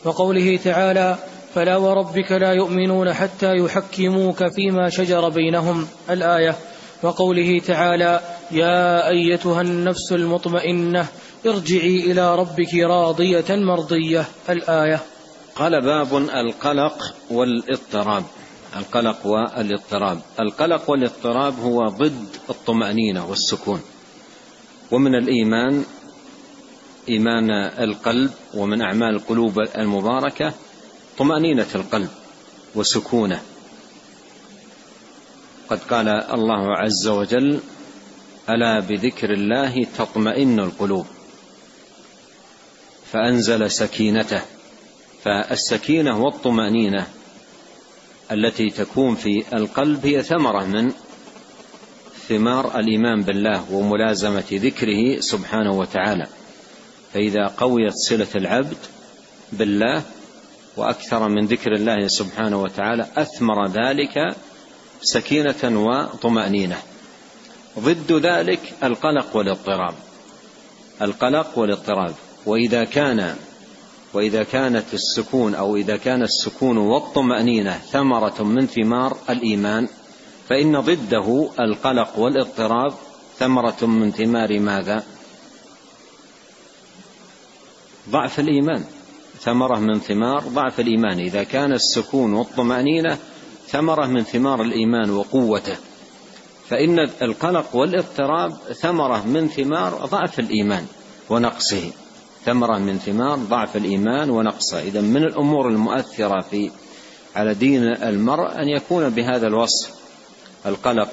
Speaker 1: وقوله تعالى فلا وربك لا يؤمنون حتى يحكموك فيما شجر بينهم الآية. وقوله تعالى يا أيتها النفس المطمئنة ارجعي إلى ربك راضية مرضية الآية.
Speaker 2: قال باب القلق والإضطراب. القلق والاضطراب. القلق والاضطراب هو ضد الطمأنينة والسكون. ومن الإيمان إيمان القلب ومن أعمال القلوب المباركة طمأنينة القلب وسكونه. قد قال الله عز وجل ألا بذكر الله تطمئن القلوب. فأنزل سكينته. فالسكينة والطمأنينة التي تكون في القلب هي ثمرة من ثمار الإيمان بالله وملازمة ذكره سبحانه وتعالى. فإذا قويت صلة العبد بالله وأكثر من ذكر الله سبحانه وتعالى أثمر ذلك سكينة وطمأنينة. ضد ذلك القلق والاضطراب. القلق والاضطراب. وإذا كان وإذا كانت السكون أو إذا كان السكون والطمأنينة ثمرة من ثمار الإيمان فإن ضده القلق والاضطراب ثمرة من ثمار ماذا؟ ضعف الإيمان. ثمرة من ثمار ضعف الإيمان. إذا كان السكون والطمأنينة ثمرة من ثمار الإيمان وقوته. فإن القلق والاضطراب ثمرة من ثمار ضعف الإيمان ونقصه. ثمرة من ثمار ضعف الإيمان ونقصه. إذا من الأمور المؤثرة في على دين المرء أن يكون بهذا الوصف القلق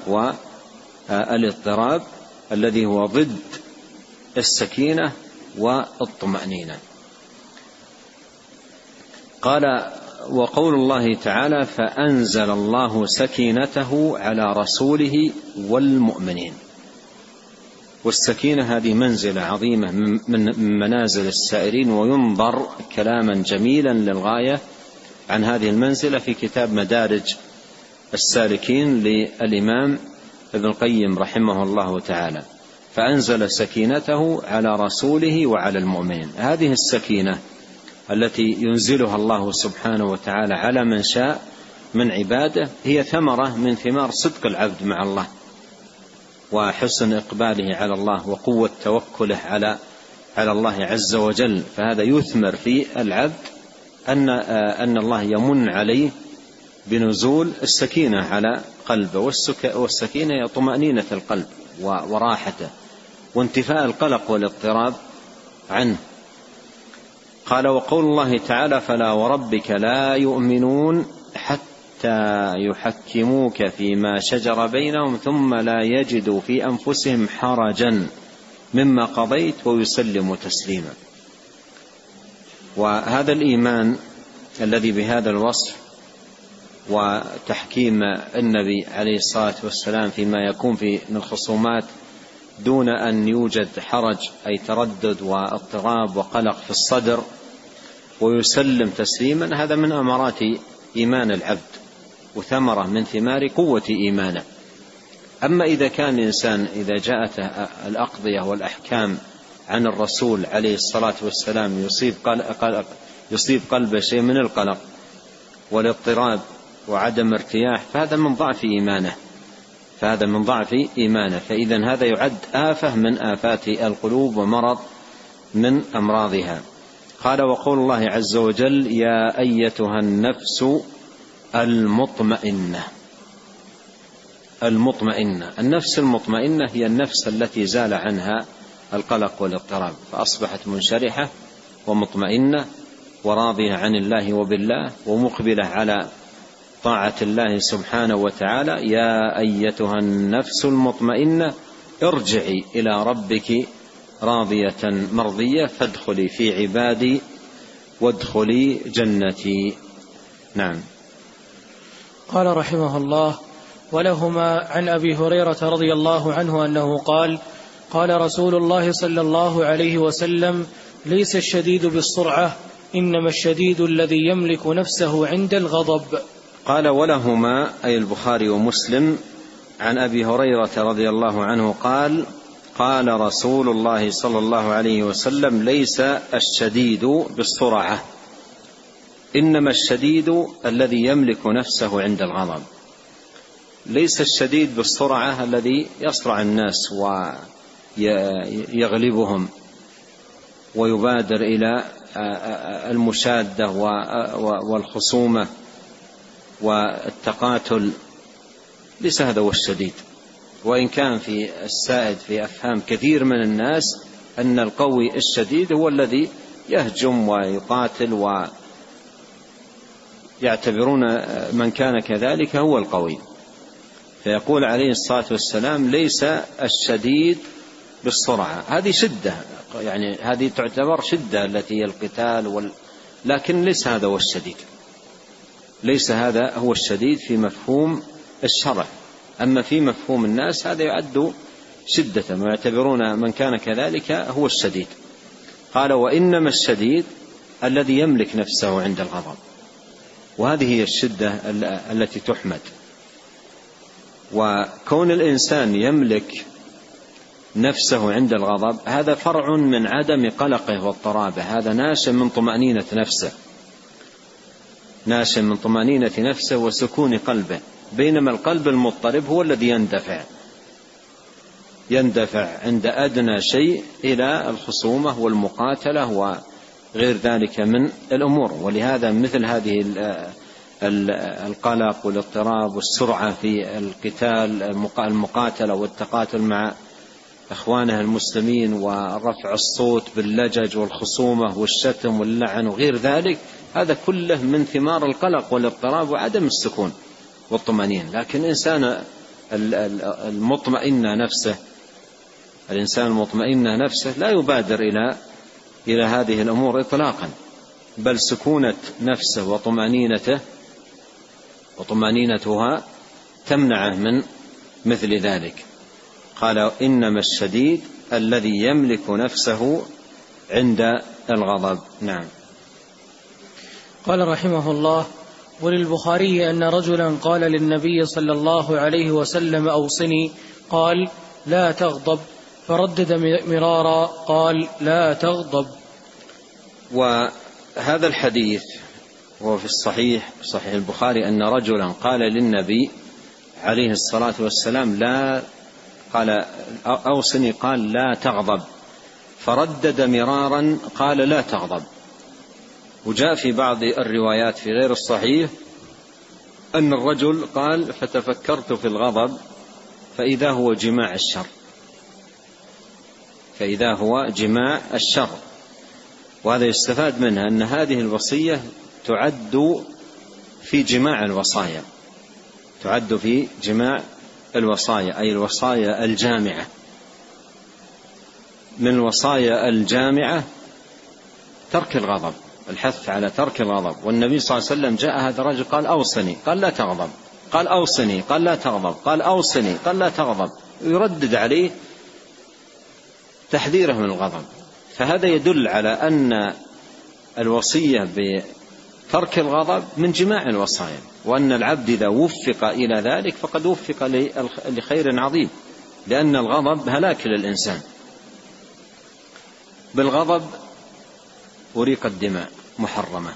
Speaker 2: والإضطراب الذي هو ضد السكينة والطمأنينة. قال وقول الله تعالى فأنزل الله سكينته على رسوله والمؤمنين. والسكينة هذه منزلة عظيمة من منازل السائرين وينظر كلاما جميلا للغاية عن هذه المنزلة في كتاب مدارج السالكين للإمام ابن القيم رحمه الله تعالى. فأنزل سكينته على رسوله وعلى المؤمنين. هذه السكينة التي ينزلها الله سبحانه وتعالى على من شاء من عباده هي ثمرة من ثمار صدق العبد مع الله. وحسن إقباله على الله وقوة توكله على على الله عز وجل. فهذا يثمر في العبد أن أن الله يمن عليه بنزول السكينة على قلبه والسكينة هي طمأنينة القلب وراحته وانتفاء القلق والاضطراب عنه. قال وقول الله تعالى فلا وربك لا يؤمنون حتى يحكموك فيما شجر بينهم ثم لا يجدوا في أنفسهم حرجا مما قضيت ويسلموا تسليما. وهذا الإيمان الذي بهذا الوصف وتحكيم النبي عليه الصلاة والسلام فيما يكون في من الخصومات دون أن يوجد حرج أي تردد واضطراب وقلق في الصدر ويسلم تسليما هذا من أمارات إيمان العبد. وثمرة من ثمار قوة إيمانه. أما إذا كان الإنسان إذا جاءته الأقضية والأحكام عن الرسول عليه الصلاة والسلام يصيب قلق يصيب قلبه شيء من القلق والاضطراب وعدم ارتياح فهذا من ضعف إيمانه. فهذا من ضعف إيمانه. فاذا هذا يعد آفة من آفات القلوب ومرض من أمراضها. قال وقول الله عز وجل يا أيتها النفس المطمئنة. المطمئنة. النفس المطمئنة هي النفس التي زال عنها القلق والاضطراب فأصبحت منشرحة ومطمئنة وراضية عن الله وبالله ومقبلة على طاعة الله سبحانه وتعالى. يا أيتها النفس المطمئنة ارجعي إلى ربك راضية مرضية فادخلي في عبادي وادخلي جنتي. نعم.
Speaker 1: قال رحمه الله ولهما عن أبي هريرة رضي الله عنه أنه قال قال رسول الله صلى الله عليه وسلم ليس الشديد بالسرعة إنما الشديد الذي يملك نفسه عند الغضب.
Speaker 2: قال ولهما أي البخاري ومسلم عن أبي هريرة رضي الله عنه قال قال رسول الله صلى الله عليه وسلم ليس الشديد بالسرعة. إنما الشديد الذي يملك نفسه عند الغضب. ليس الشديد بالسرعة الذي يصرع الناس ويغلبهم ويبادر إلى المشادة والخصومة والتقاتل. ليس هذا هو الشديد. وإن كان في السائد في أفهام كثير من الناس أن القوي الشديد هو الذي يهجم ويقاتل ويعتبرون من كان كذلك هو القوي. فيقول عليه الصلاة والسلام ليس الشديد بالسرعة هذه شدة يعني هذه تعتبر شدة التي هي القتال وال... لكن ليس هذا هو الشديد. ليس هذا هو الشديد في مفهوم الشرع. أما في مفهوم الناس هذا يعد شدة ويعتبرون من كان كذلك هو الشديد. قال وإنما الشديد الذي يملك نفسه عند الغضب. وهذه هي الشدة التي تحمد. وكون الإنسان يملك نفسه عند الغضب هذا فرع من عدم قلقه واضطرابه. هذا ناشئ من طمأنينة نفسه. ناشئ من طمأنينة نفسه وسكون قلبه. بينما القلب المضطرب هو الذي يندفع. يندفع عند أدنى شيء إلى الخصومة والمقاتلة وغير ذلك من الأمور. ولهذا مثل هذه القلق والاضطراب والسرعة في القتال المقاتلة والتقاتل مع إخوانه المسلمين ورفع الصوت باللجج والخصومة والشتم واللعن وغير ذلك هذا كله من ثمار القلق والاضطراب وعدم السكون والطمأنينة. لكن الإنسان المطمئن نفسه الإنسان المطمئن نفسه لا يبادر إلى إلى هذه الأمور إطلاقا. بل سكونة نفسه وطمأنينته وطمأنينتها تمنعه من مثل ذلك. قال إنما الشديد الذي يملك نفسه عند الغضب. نعم.
Speaker 1: قال رحمه الله وللبخاري أن رجلا قال للنبي صلى الله عليه وسلم أوصني. قال لا تغضب. فردد مرارا قال لا تغضب.
Speaker 2: هذا الحديث هو في الصحيح صحيح البخاري أن رجلا قال للنبي عليه الصلاة والسلام لا قال أوصني قال لا تغضب. فردد مرارا قال لا تغضب. وجاء في بعض الروايات في غير الصحيح أن الرجل قال فتفكرت في الغضب فإذا هو جماع الشر. فإذا هو جماع الشر. وهذا يستفاد منها أن هذه الوصية تعد في جماع الوصايا. تعد في جماع الوصايا أي الوصايا الجامعة. من الوصايا الجامعة ترك الغضب الحث على ترك الغضب. والنبي صلى الله عليه وسلم جاء هذا الرجل قال أوصني قال لا تغضب قال أوصني قال لا تغضب قال أوصني قال لا تغضب يردد عليه تحذيره من الغضب. فهذا يدل على أن الوصية بترك الغضب من جماع الوصايا وأن العبد إذا وفق إلى ذلك فقد وفق لخير عظيم لأن الغضب هلاك للإنسان. بالغضب أريق الدماء محرمة.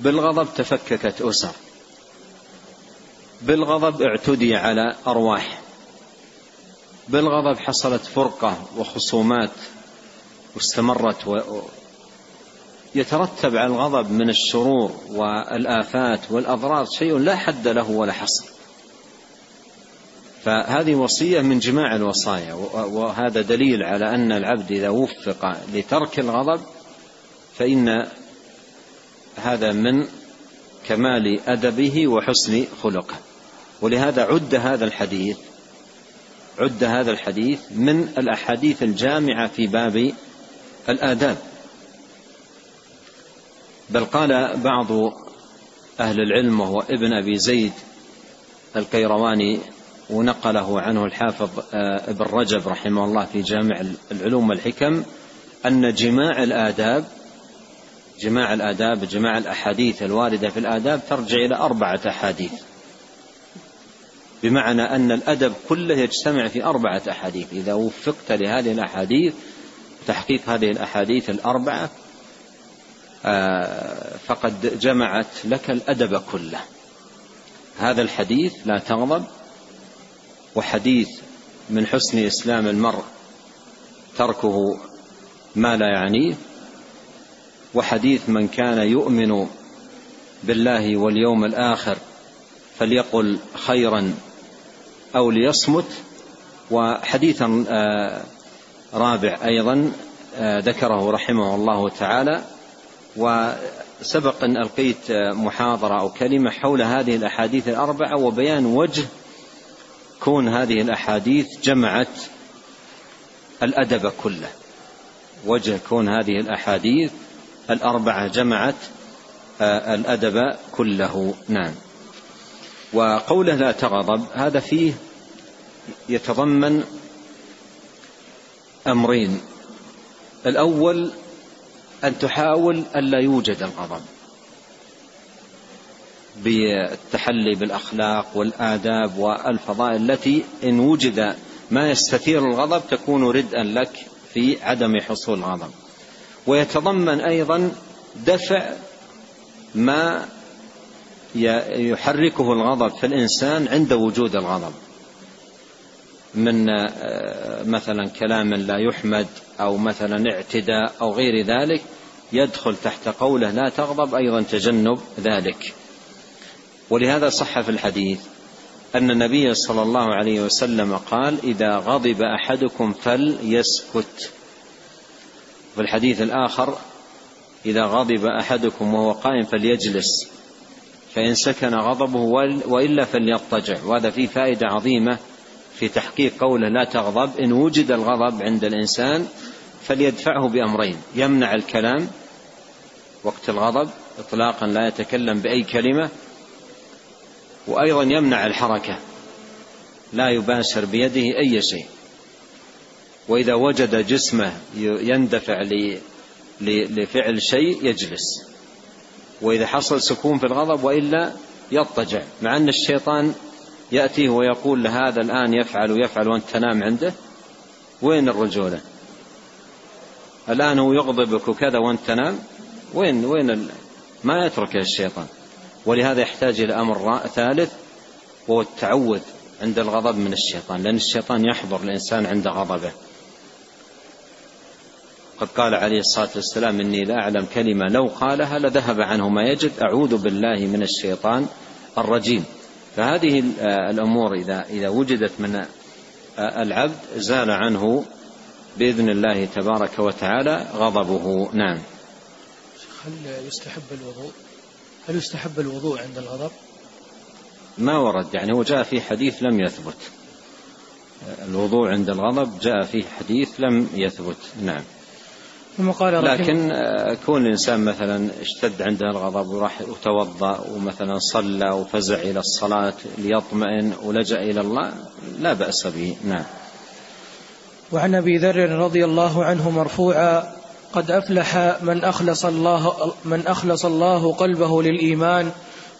Speaker 2: بالغضب تفككت أسر. بالغضب اعتدي على أرواح. بالغضب حصلت فرقة وخصومات واستمرت و... يترتب على الغضب من الشرور والآفات والأضرار شيء لا حد له ولا حصر. فهذه وصية من جماع الوصايا وهذا دليل على أن العبد إذا وفق لترك الغضب فإن هذا من كمال أدبه وحسن خلقه. ولهذا عد هذا الحديث عد هذا الحديث من الأحاديث الجامعة في باب الآداب. بل قال بعض أهل العلم وهو ابن أبي زيد القيرواني ونقله عنه الحافظ آه، ابن رجب رحمه الله في جامع العلوم والحكم أن جماع الآداب جماع الآداب جماع الأحاديث الواردة في الآداب ترجع إلى أربعة أحاديث. بمعنى أن الأدب كله يجتمع في أربعة أحاديث. إذا وفقت لهذه الأحاديث تحقيق هذه الأحاديث الأربعة آه، فقد جمعت لك الأدب كله. هذا الحديث لا تغضب وحديث من حسن إسلام المرء تركه ما لا يعنيه وحديث من كان يؤمن بالله واليوم الآخر فليقل خيرا أو ليصمت. وحديثا آه، رابع أيضا آه، ذكره رحمه الله تعالى. وسبق أن ألقيت محاضرة أو كلمة حول هذه الأحاديث الأربعة وبيان وجه كون هذه الأحاديث جمعت الأدب كله. وجه كون هذه الأحاديث الأربعة جمعت آه، الأدب كله. نعم. وقوله لا تغضب هذا فيه يتضمن أمرين. الأول أن تحاول ألا يوجد الغضب بالتحلي بالأخلاق والآداب والفضائل التي إن وجد ما يستثير الغضب تكون ردءا لك في عدم حصول الغضب. ويتضمن أيضا دفع ما يحركه الغضب في الإنسان عند وجود الغضب. من آه، مثلا كلام لا يحمد أو مثلا اعتداء أو غير ذلك يدخل تحت قوله لا تغضب أيضا تجنب ذلك. ولهذا صح في الحديث أن النبي صلى الله عليه وسلم قال إذا غضب أحدكم فليسكت. في الحديث الآخر إذا غضب أحدكم وهو قائم فليجلس. فإن سكن غضبه وإلا فليضطجع. وهذا فيه فائدة عظيمة في تحقيق قوله لا تغضب. إن وجد الغضب عند الإنسان فليدفعه بأمرين. يمنع الكلام وقت الغضب إطلاقا لا يتكلم بأي كلمة وأيضا يمنع الحركة لا يباشر بيده أي شيء. وإذا وجد جسمه يندفع لفعل شيء يجلس. وإذا حصل سكون في الغضب وإلا يضطجع مع أن الشيطان يأتيه ويقول لهذا الآن يفعل ويفعل وأنت تنام عنده وين الرجولة؟ الآن هو يغضبك وكذا وأنت تنام وين وين ما يترك الشيطان. ولهذا يحتاج إلى أمر ثالث وهو التعوذ عند الغضب من الشيطان لأن الشيطان يحضر الإنسان عند غضبه. قد قال عليه الصلاة والسلام إني لا أعلم كلمة لو قالها لذهب عنه ما يجد. أعوذ بالله من الشيطان الرجيم. فهذه الأمور إذا إذا وجدت من العبد زال عنه بإذن الله تبارك وتعالى غضبه. نعم.
Speaker 1: هل يستحب الوضوء؟ هل يستحب الوضوء عند الغضب؟
Speaker 2: ما ورد. يعني هو جاء في حديث لم يثبت. الوضوء عند الغضب جاء في حديث لم يثبت. نعم. ثم قال لكن آه، كون الإنسان مثلا اشتد عنده الغضب وراح وتوضأ ومثلا صلى وفزع إلى الصلاة ليطمئن ولجأ إلى الله لا بأس به. نعم.
Speaker 1: وعن أبي ذر رضي الله عنه مرفوعا قد أفلح من أخلص الله من أخلص الله قلبه للإيمان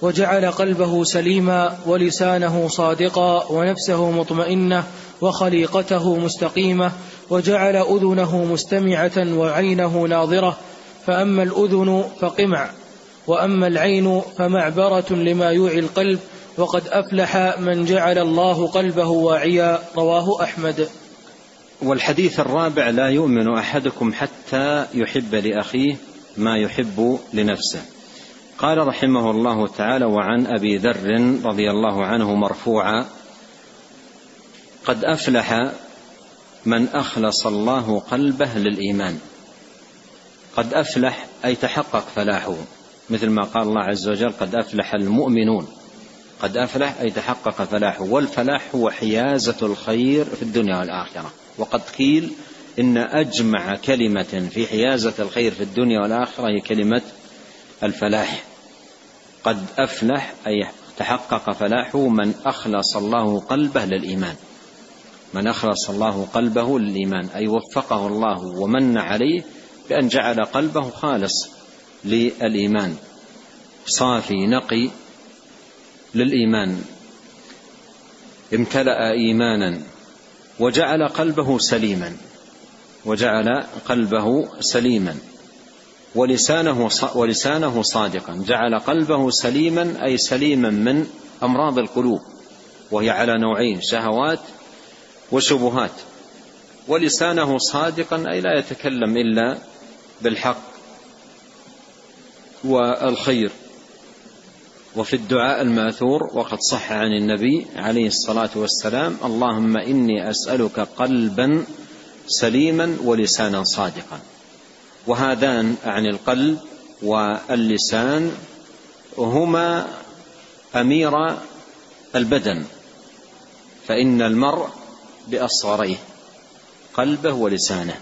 Speaker 1: وجعل قلبه سليما ولسانه صادقا ونفسه مطمئنة وخليقته مستقيمة وجعل أذنه مستمعة وعينه ناظرة فأما الأذن فقمع وأما العين فمعبرة لما يوعي القلب وقد أفلح من جعل الله قلبه واعيا رواه أحمد.
Speaker 2: والحديث الرابع لا يؤمن أحدكم حتى يحب لأخيه ما يحب لنفسه. قال رحمه الله تعالى وعن أبي ذر رضي الله عنه مرفوعا قد أفلح من أخلص الله قلبه للإيمان. قد أفلح أي تحقق فلاحه. مثل ما قال الله عز وجل قد أفلح المؤمنون. قد أفلح أي تحقق فلاحه. والفلاح هو حيازة الخير في الدنيا والآخرة. وقد قيل إن أجمع كلمة في حيازة الخير في الدنيا والآخرة هي كلمة الفلاح. قد أفلح أي تحقق فلاحه من أخلص الله قلبه للإيمان. من اخلص الله قلبه للإيمان أي وفقه الله ومن عليه بأن جعل قلبه خالص للإيمان. صافي نقي للإيمان. امتلأ إيمانا وجعل قلبه سليما وجعل قلبه سليما ولسانه ولسانه صادقا. جعل قلبه سليما أي سليما من أمراض القلوب وهي على نوعين شهوات وشبهات. ولسانه صادقا أي لا يتكلم إلا بالحق والخير. وفي الدعاء الماثور وقد صح عن النبي عليه الصلاة والسلام اللهم إني أسألك قلبا سليما ولسانا صادقا. وهذان عن القلب واللسان هما أمير البدن. فإن المرء بأصغريه قلبه ولسانه.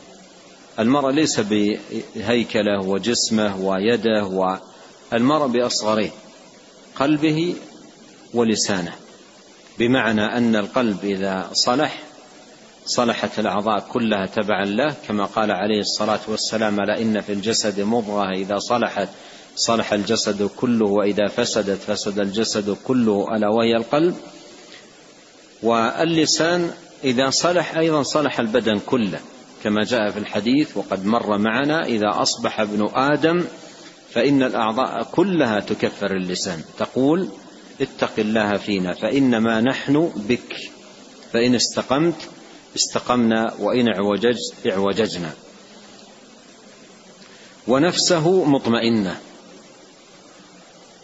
Speaker 2: المرء ليس بهيكله وجسمه ويده والمرء بأصغريه قلبه ولسانه. بمعنى أن القلب إذا صلح صلحت الأعضاء كلها تبعا له كما قال عليه الصلاة والسلام ألا إن في الجسد مضغة إذا صلحت صلح الجسد كله وإذا فسدت فسد الجسد كله ألا وهي القلب. واللسان إذا صلح أيضا صلح البدن كله كما جاء في الحديث وقد مر معنا إذا أصبح ابن آدم فإن الأعضاء كلها تكفر اللسان. تقول اتق الله فينا فإنما نحن بك فإن استقمت استقمنا وإن اعوججت اعوججنا. ونفسه مطمئنة.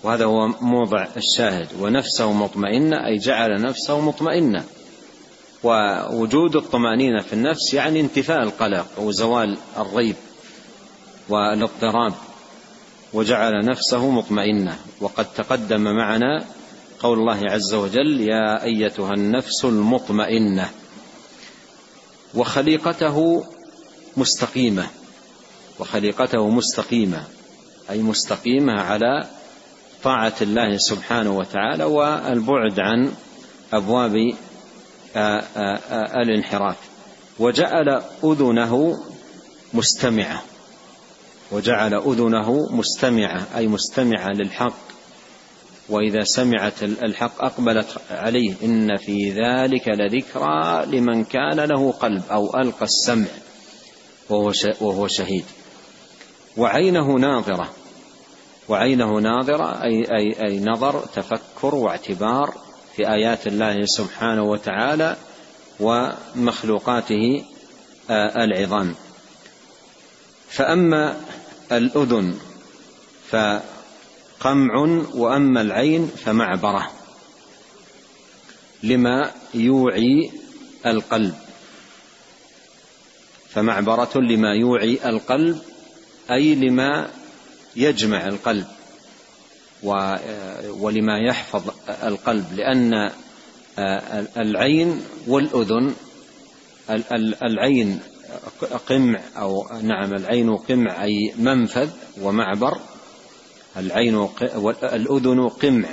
Speaker 2: وهذا هو موضع الشاهد. ونفسه مطمئنة أي جعل نفسه مطمئنة. ووجود الطمأنينة في النفس يعني انتفاء القلق وزوال الريب والاضطراب وجعل نفسه مطمئنة. وقد تقدم معنا قول الله عز وجل يا أيتها النفس المطمئنة وخليقته مستقيمة. وخليقته مستقيمة أي مستقيمة على طاعة الله سبحانه وتعالى والبعد عن أبواب الانحراف. وجعل أذنه مستمعة. وجعل أذنه مستمعة أي مستمعة للحق. وإذا سمعت الحق أقبلت عليه. إن في ذلك لذكرى لمن كان له قلب أو ألقى السمع. وهو شهيد. وعينه ناظرة. وعينه ناظرة أي, أي, أي نظر تفكر واعتبار. في آيات الله سبحانه وتعالى ومخلوقاته العظام. فأما الأذن فقمع وأما العين فمعبرة لما يوعي القلب. فمعبرة لما يوعي القلب أي لما يجمع القلب. ولما يحفظ القلب لأن العين والأذن العين قمع أو نعم العين قمع أي منفذ ومعبر العين الأذن قمع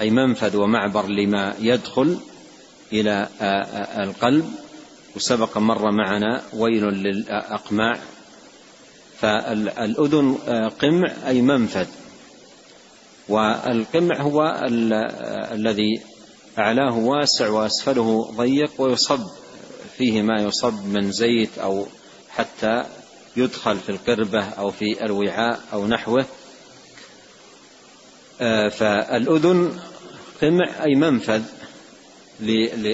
Speaker 2: أي منفذ ومعبر لما يدخل إلى القلب. وسبق مر معنا ويل للأقماع. فالأذن قمع أي منفذ. والقمع هو الذي أعلاه واسع وأسفله ضيق ويصب فيه ما يصب من زيت أو حتى يدخل في القربة أو في الوعاء أو نحوه. فالأذن قمع أي منفذ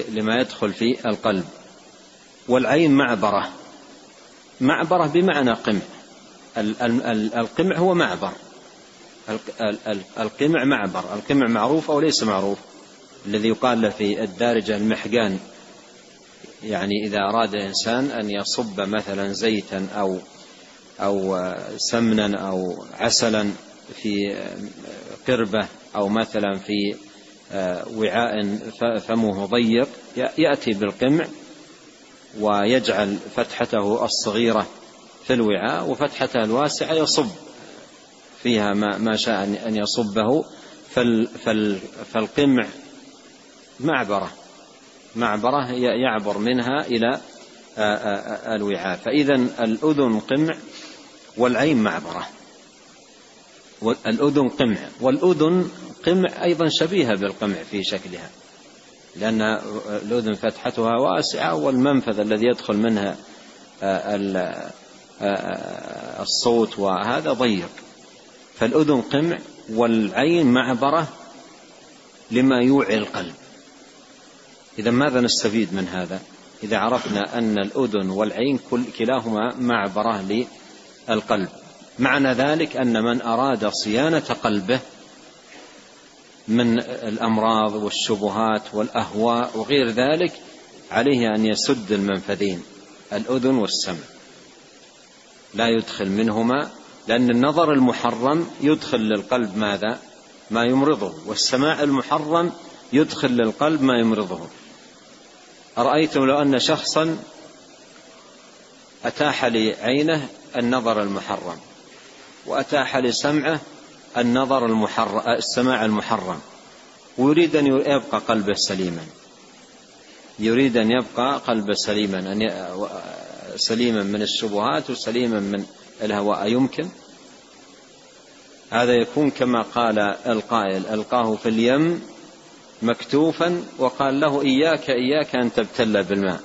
Speaker 2: لما يدخل في القلب. والعين معبرة معبرة بمعنى قمع. القمع هو معبر. القمع معبر. القمع معروف أو ليس معروف؟ الذي يقال له في الدارجة المحقان يعني إذا أراد الإنسان أن يصب مثلا زيتا أو أو سمنا أو عسلا في قربة أو مثلا في وعاء فمه ضيق يأتي بالقمع ويجعل فتحته الصغيرة في الوعاء وفتحته الواسعة يصب. فيها ما, ما شاء أن يصبه فالقمع معبرة معبرة يعبر منها إلى الوعاء. فإذا الأذن قمع والعين معبرة. الأذن قمع. والأذن قمع أيضا شبيهة بالقمع في شكلها لأن الأذن فتحتها واسعة والمنفذ الذي يدخل منها الصوت وهذا ضيق. فالأذن قمع والعين معبرة لما يوعي القلب. إذا ماذا نستفيد من هذا؟ إذا عرفنا أن الأذن والعين كل كلاهما معبرة للقلب. معنى ذلك أن من أراد صيانة قلبه من الأمراض والشبهات والأهواء وغير ذلك عليه أن يسد المنفذين الأذن والسمع. لا يدخل منهما لأن النظر المحرم يدخل للقلب ماذا؟ ما يمرضه والسماع المحرم يدخل للقلب ما يمرضه. أرأيتم لو أن شخصا أتاح لعينه النظر المحرم وأتاح لسمعه النظر المحرم السماع المحرم. ويريد أن يبقى قلبه سليما. يريد أن يبقى قلبه سليما أن سليما من الشبهات وسليما من الهواء يمكن هذا يكون كما قال القائل ألقاه في اليم مكتوفا وقال له إياك إياك أن تبتل بالماء.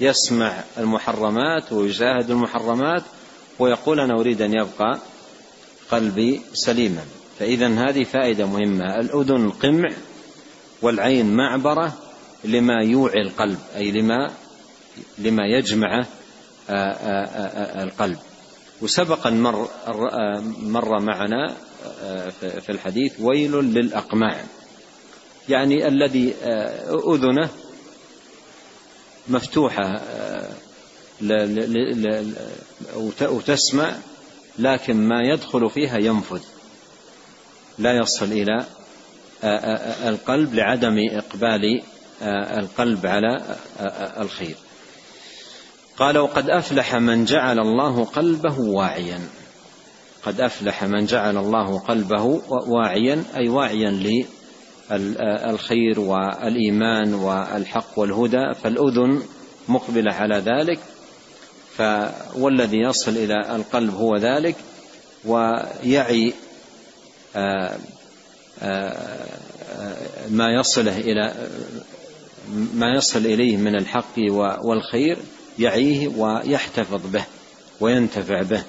Speaker 2: يسمع المحرمات ويشاهد المحرمات ويقول أنا أريد أن يبقى قلبي سليما. فإذا هذه فائدة مهمة. الأذن قمع والعين معبرة لما يوعي القلب أي لما لما يجمع القلب. وسبق مر, مر معنا في الحديث ويل للأقماع يعني الذي أذنه مفتوحة وتسمع لكن ما يدخل فيها ينفذ. لا يصل إلى القلب لعدم إقبال القلب على الخير. قال وقد أفلح من جعل الله قلبه واعيا. قد أفلح من جعل الله قلبه واعيا أي واعيا للخير والإيمان والحق والهدى فالأذن مقبلة على ذلك والذي يصل إلى القلب هو ذلك ويعي ما يصله إلى ما يصل إليه من الحق والخير يعيه ويحتفظ به وينتفع به.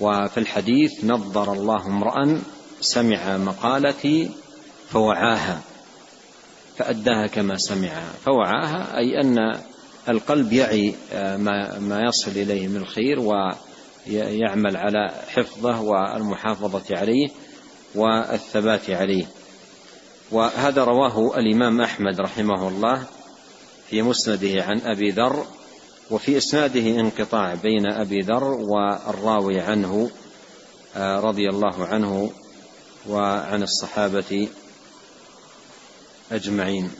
Speaker 2: وفي الحديث نظر الله امرأ سمع مقالتي فوعاها فأداها كما سمعها فوعاها أي أن القلب يعي ما, ما يصل إليه من الخير ويعمل على حفظه والمحافظة عليه والثبات عليه. وهذا رواه الإمام أحمد رحمه الله في مسنده عن أبي ذر وفي إسناده انقطاع بين أبي ذر والراوي عنه آه، رضي الله عنه وعن الصحابة أجمعين.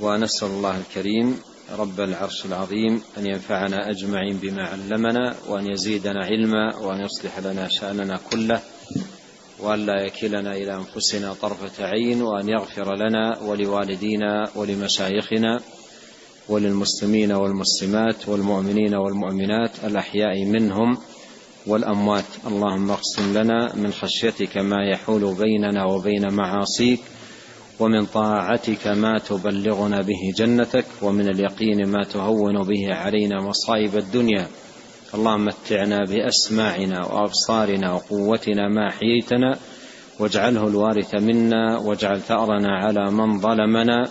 Speaker 2: ونسأل الله الكريم رب العرش العظيم أن ينفعنا أجمعين بما علمنا وأن يزيدنا علما وأن يصلح لنا شأننا كله وأن لا يكلنا إلى أنفسنا طرفة عين وأن يغفر لنا ولوالدينا ولمشايخنا. وللمسلمين والمسلمات والمؤمنين والمؤمنات الأحياء منهم والأموات. اللهم اقسم لنا من خشيتك ما يحول بيننا وبين معاصيك ومن طاعتك ما تبلغنا به جنتك ومن اليقين ما تهون به علينا مصائب الدنيا. اللهم متعنا بأسماعنا وأبصارنا وقوتنا ما حييتنا واجعله الوارث منا واجعل ثأرنا على من ظلمنا.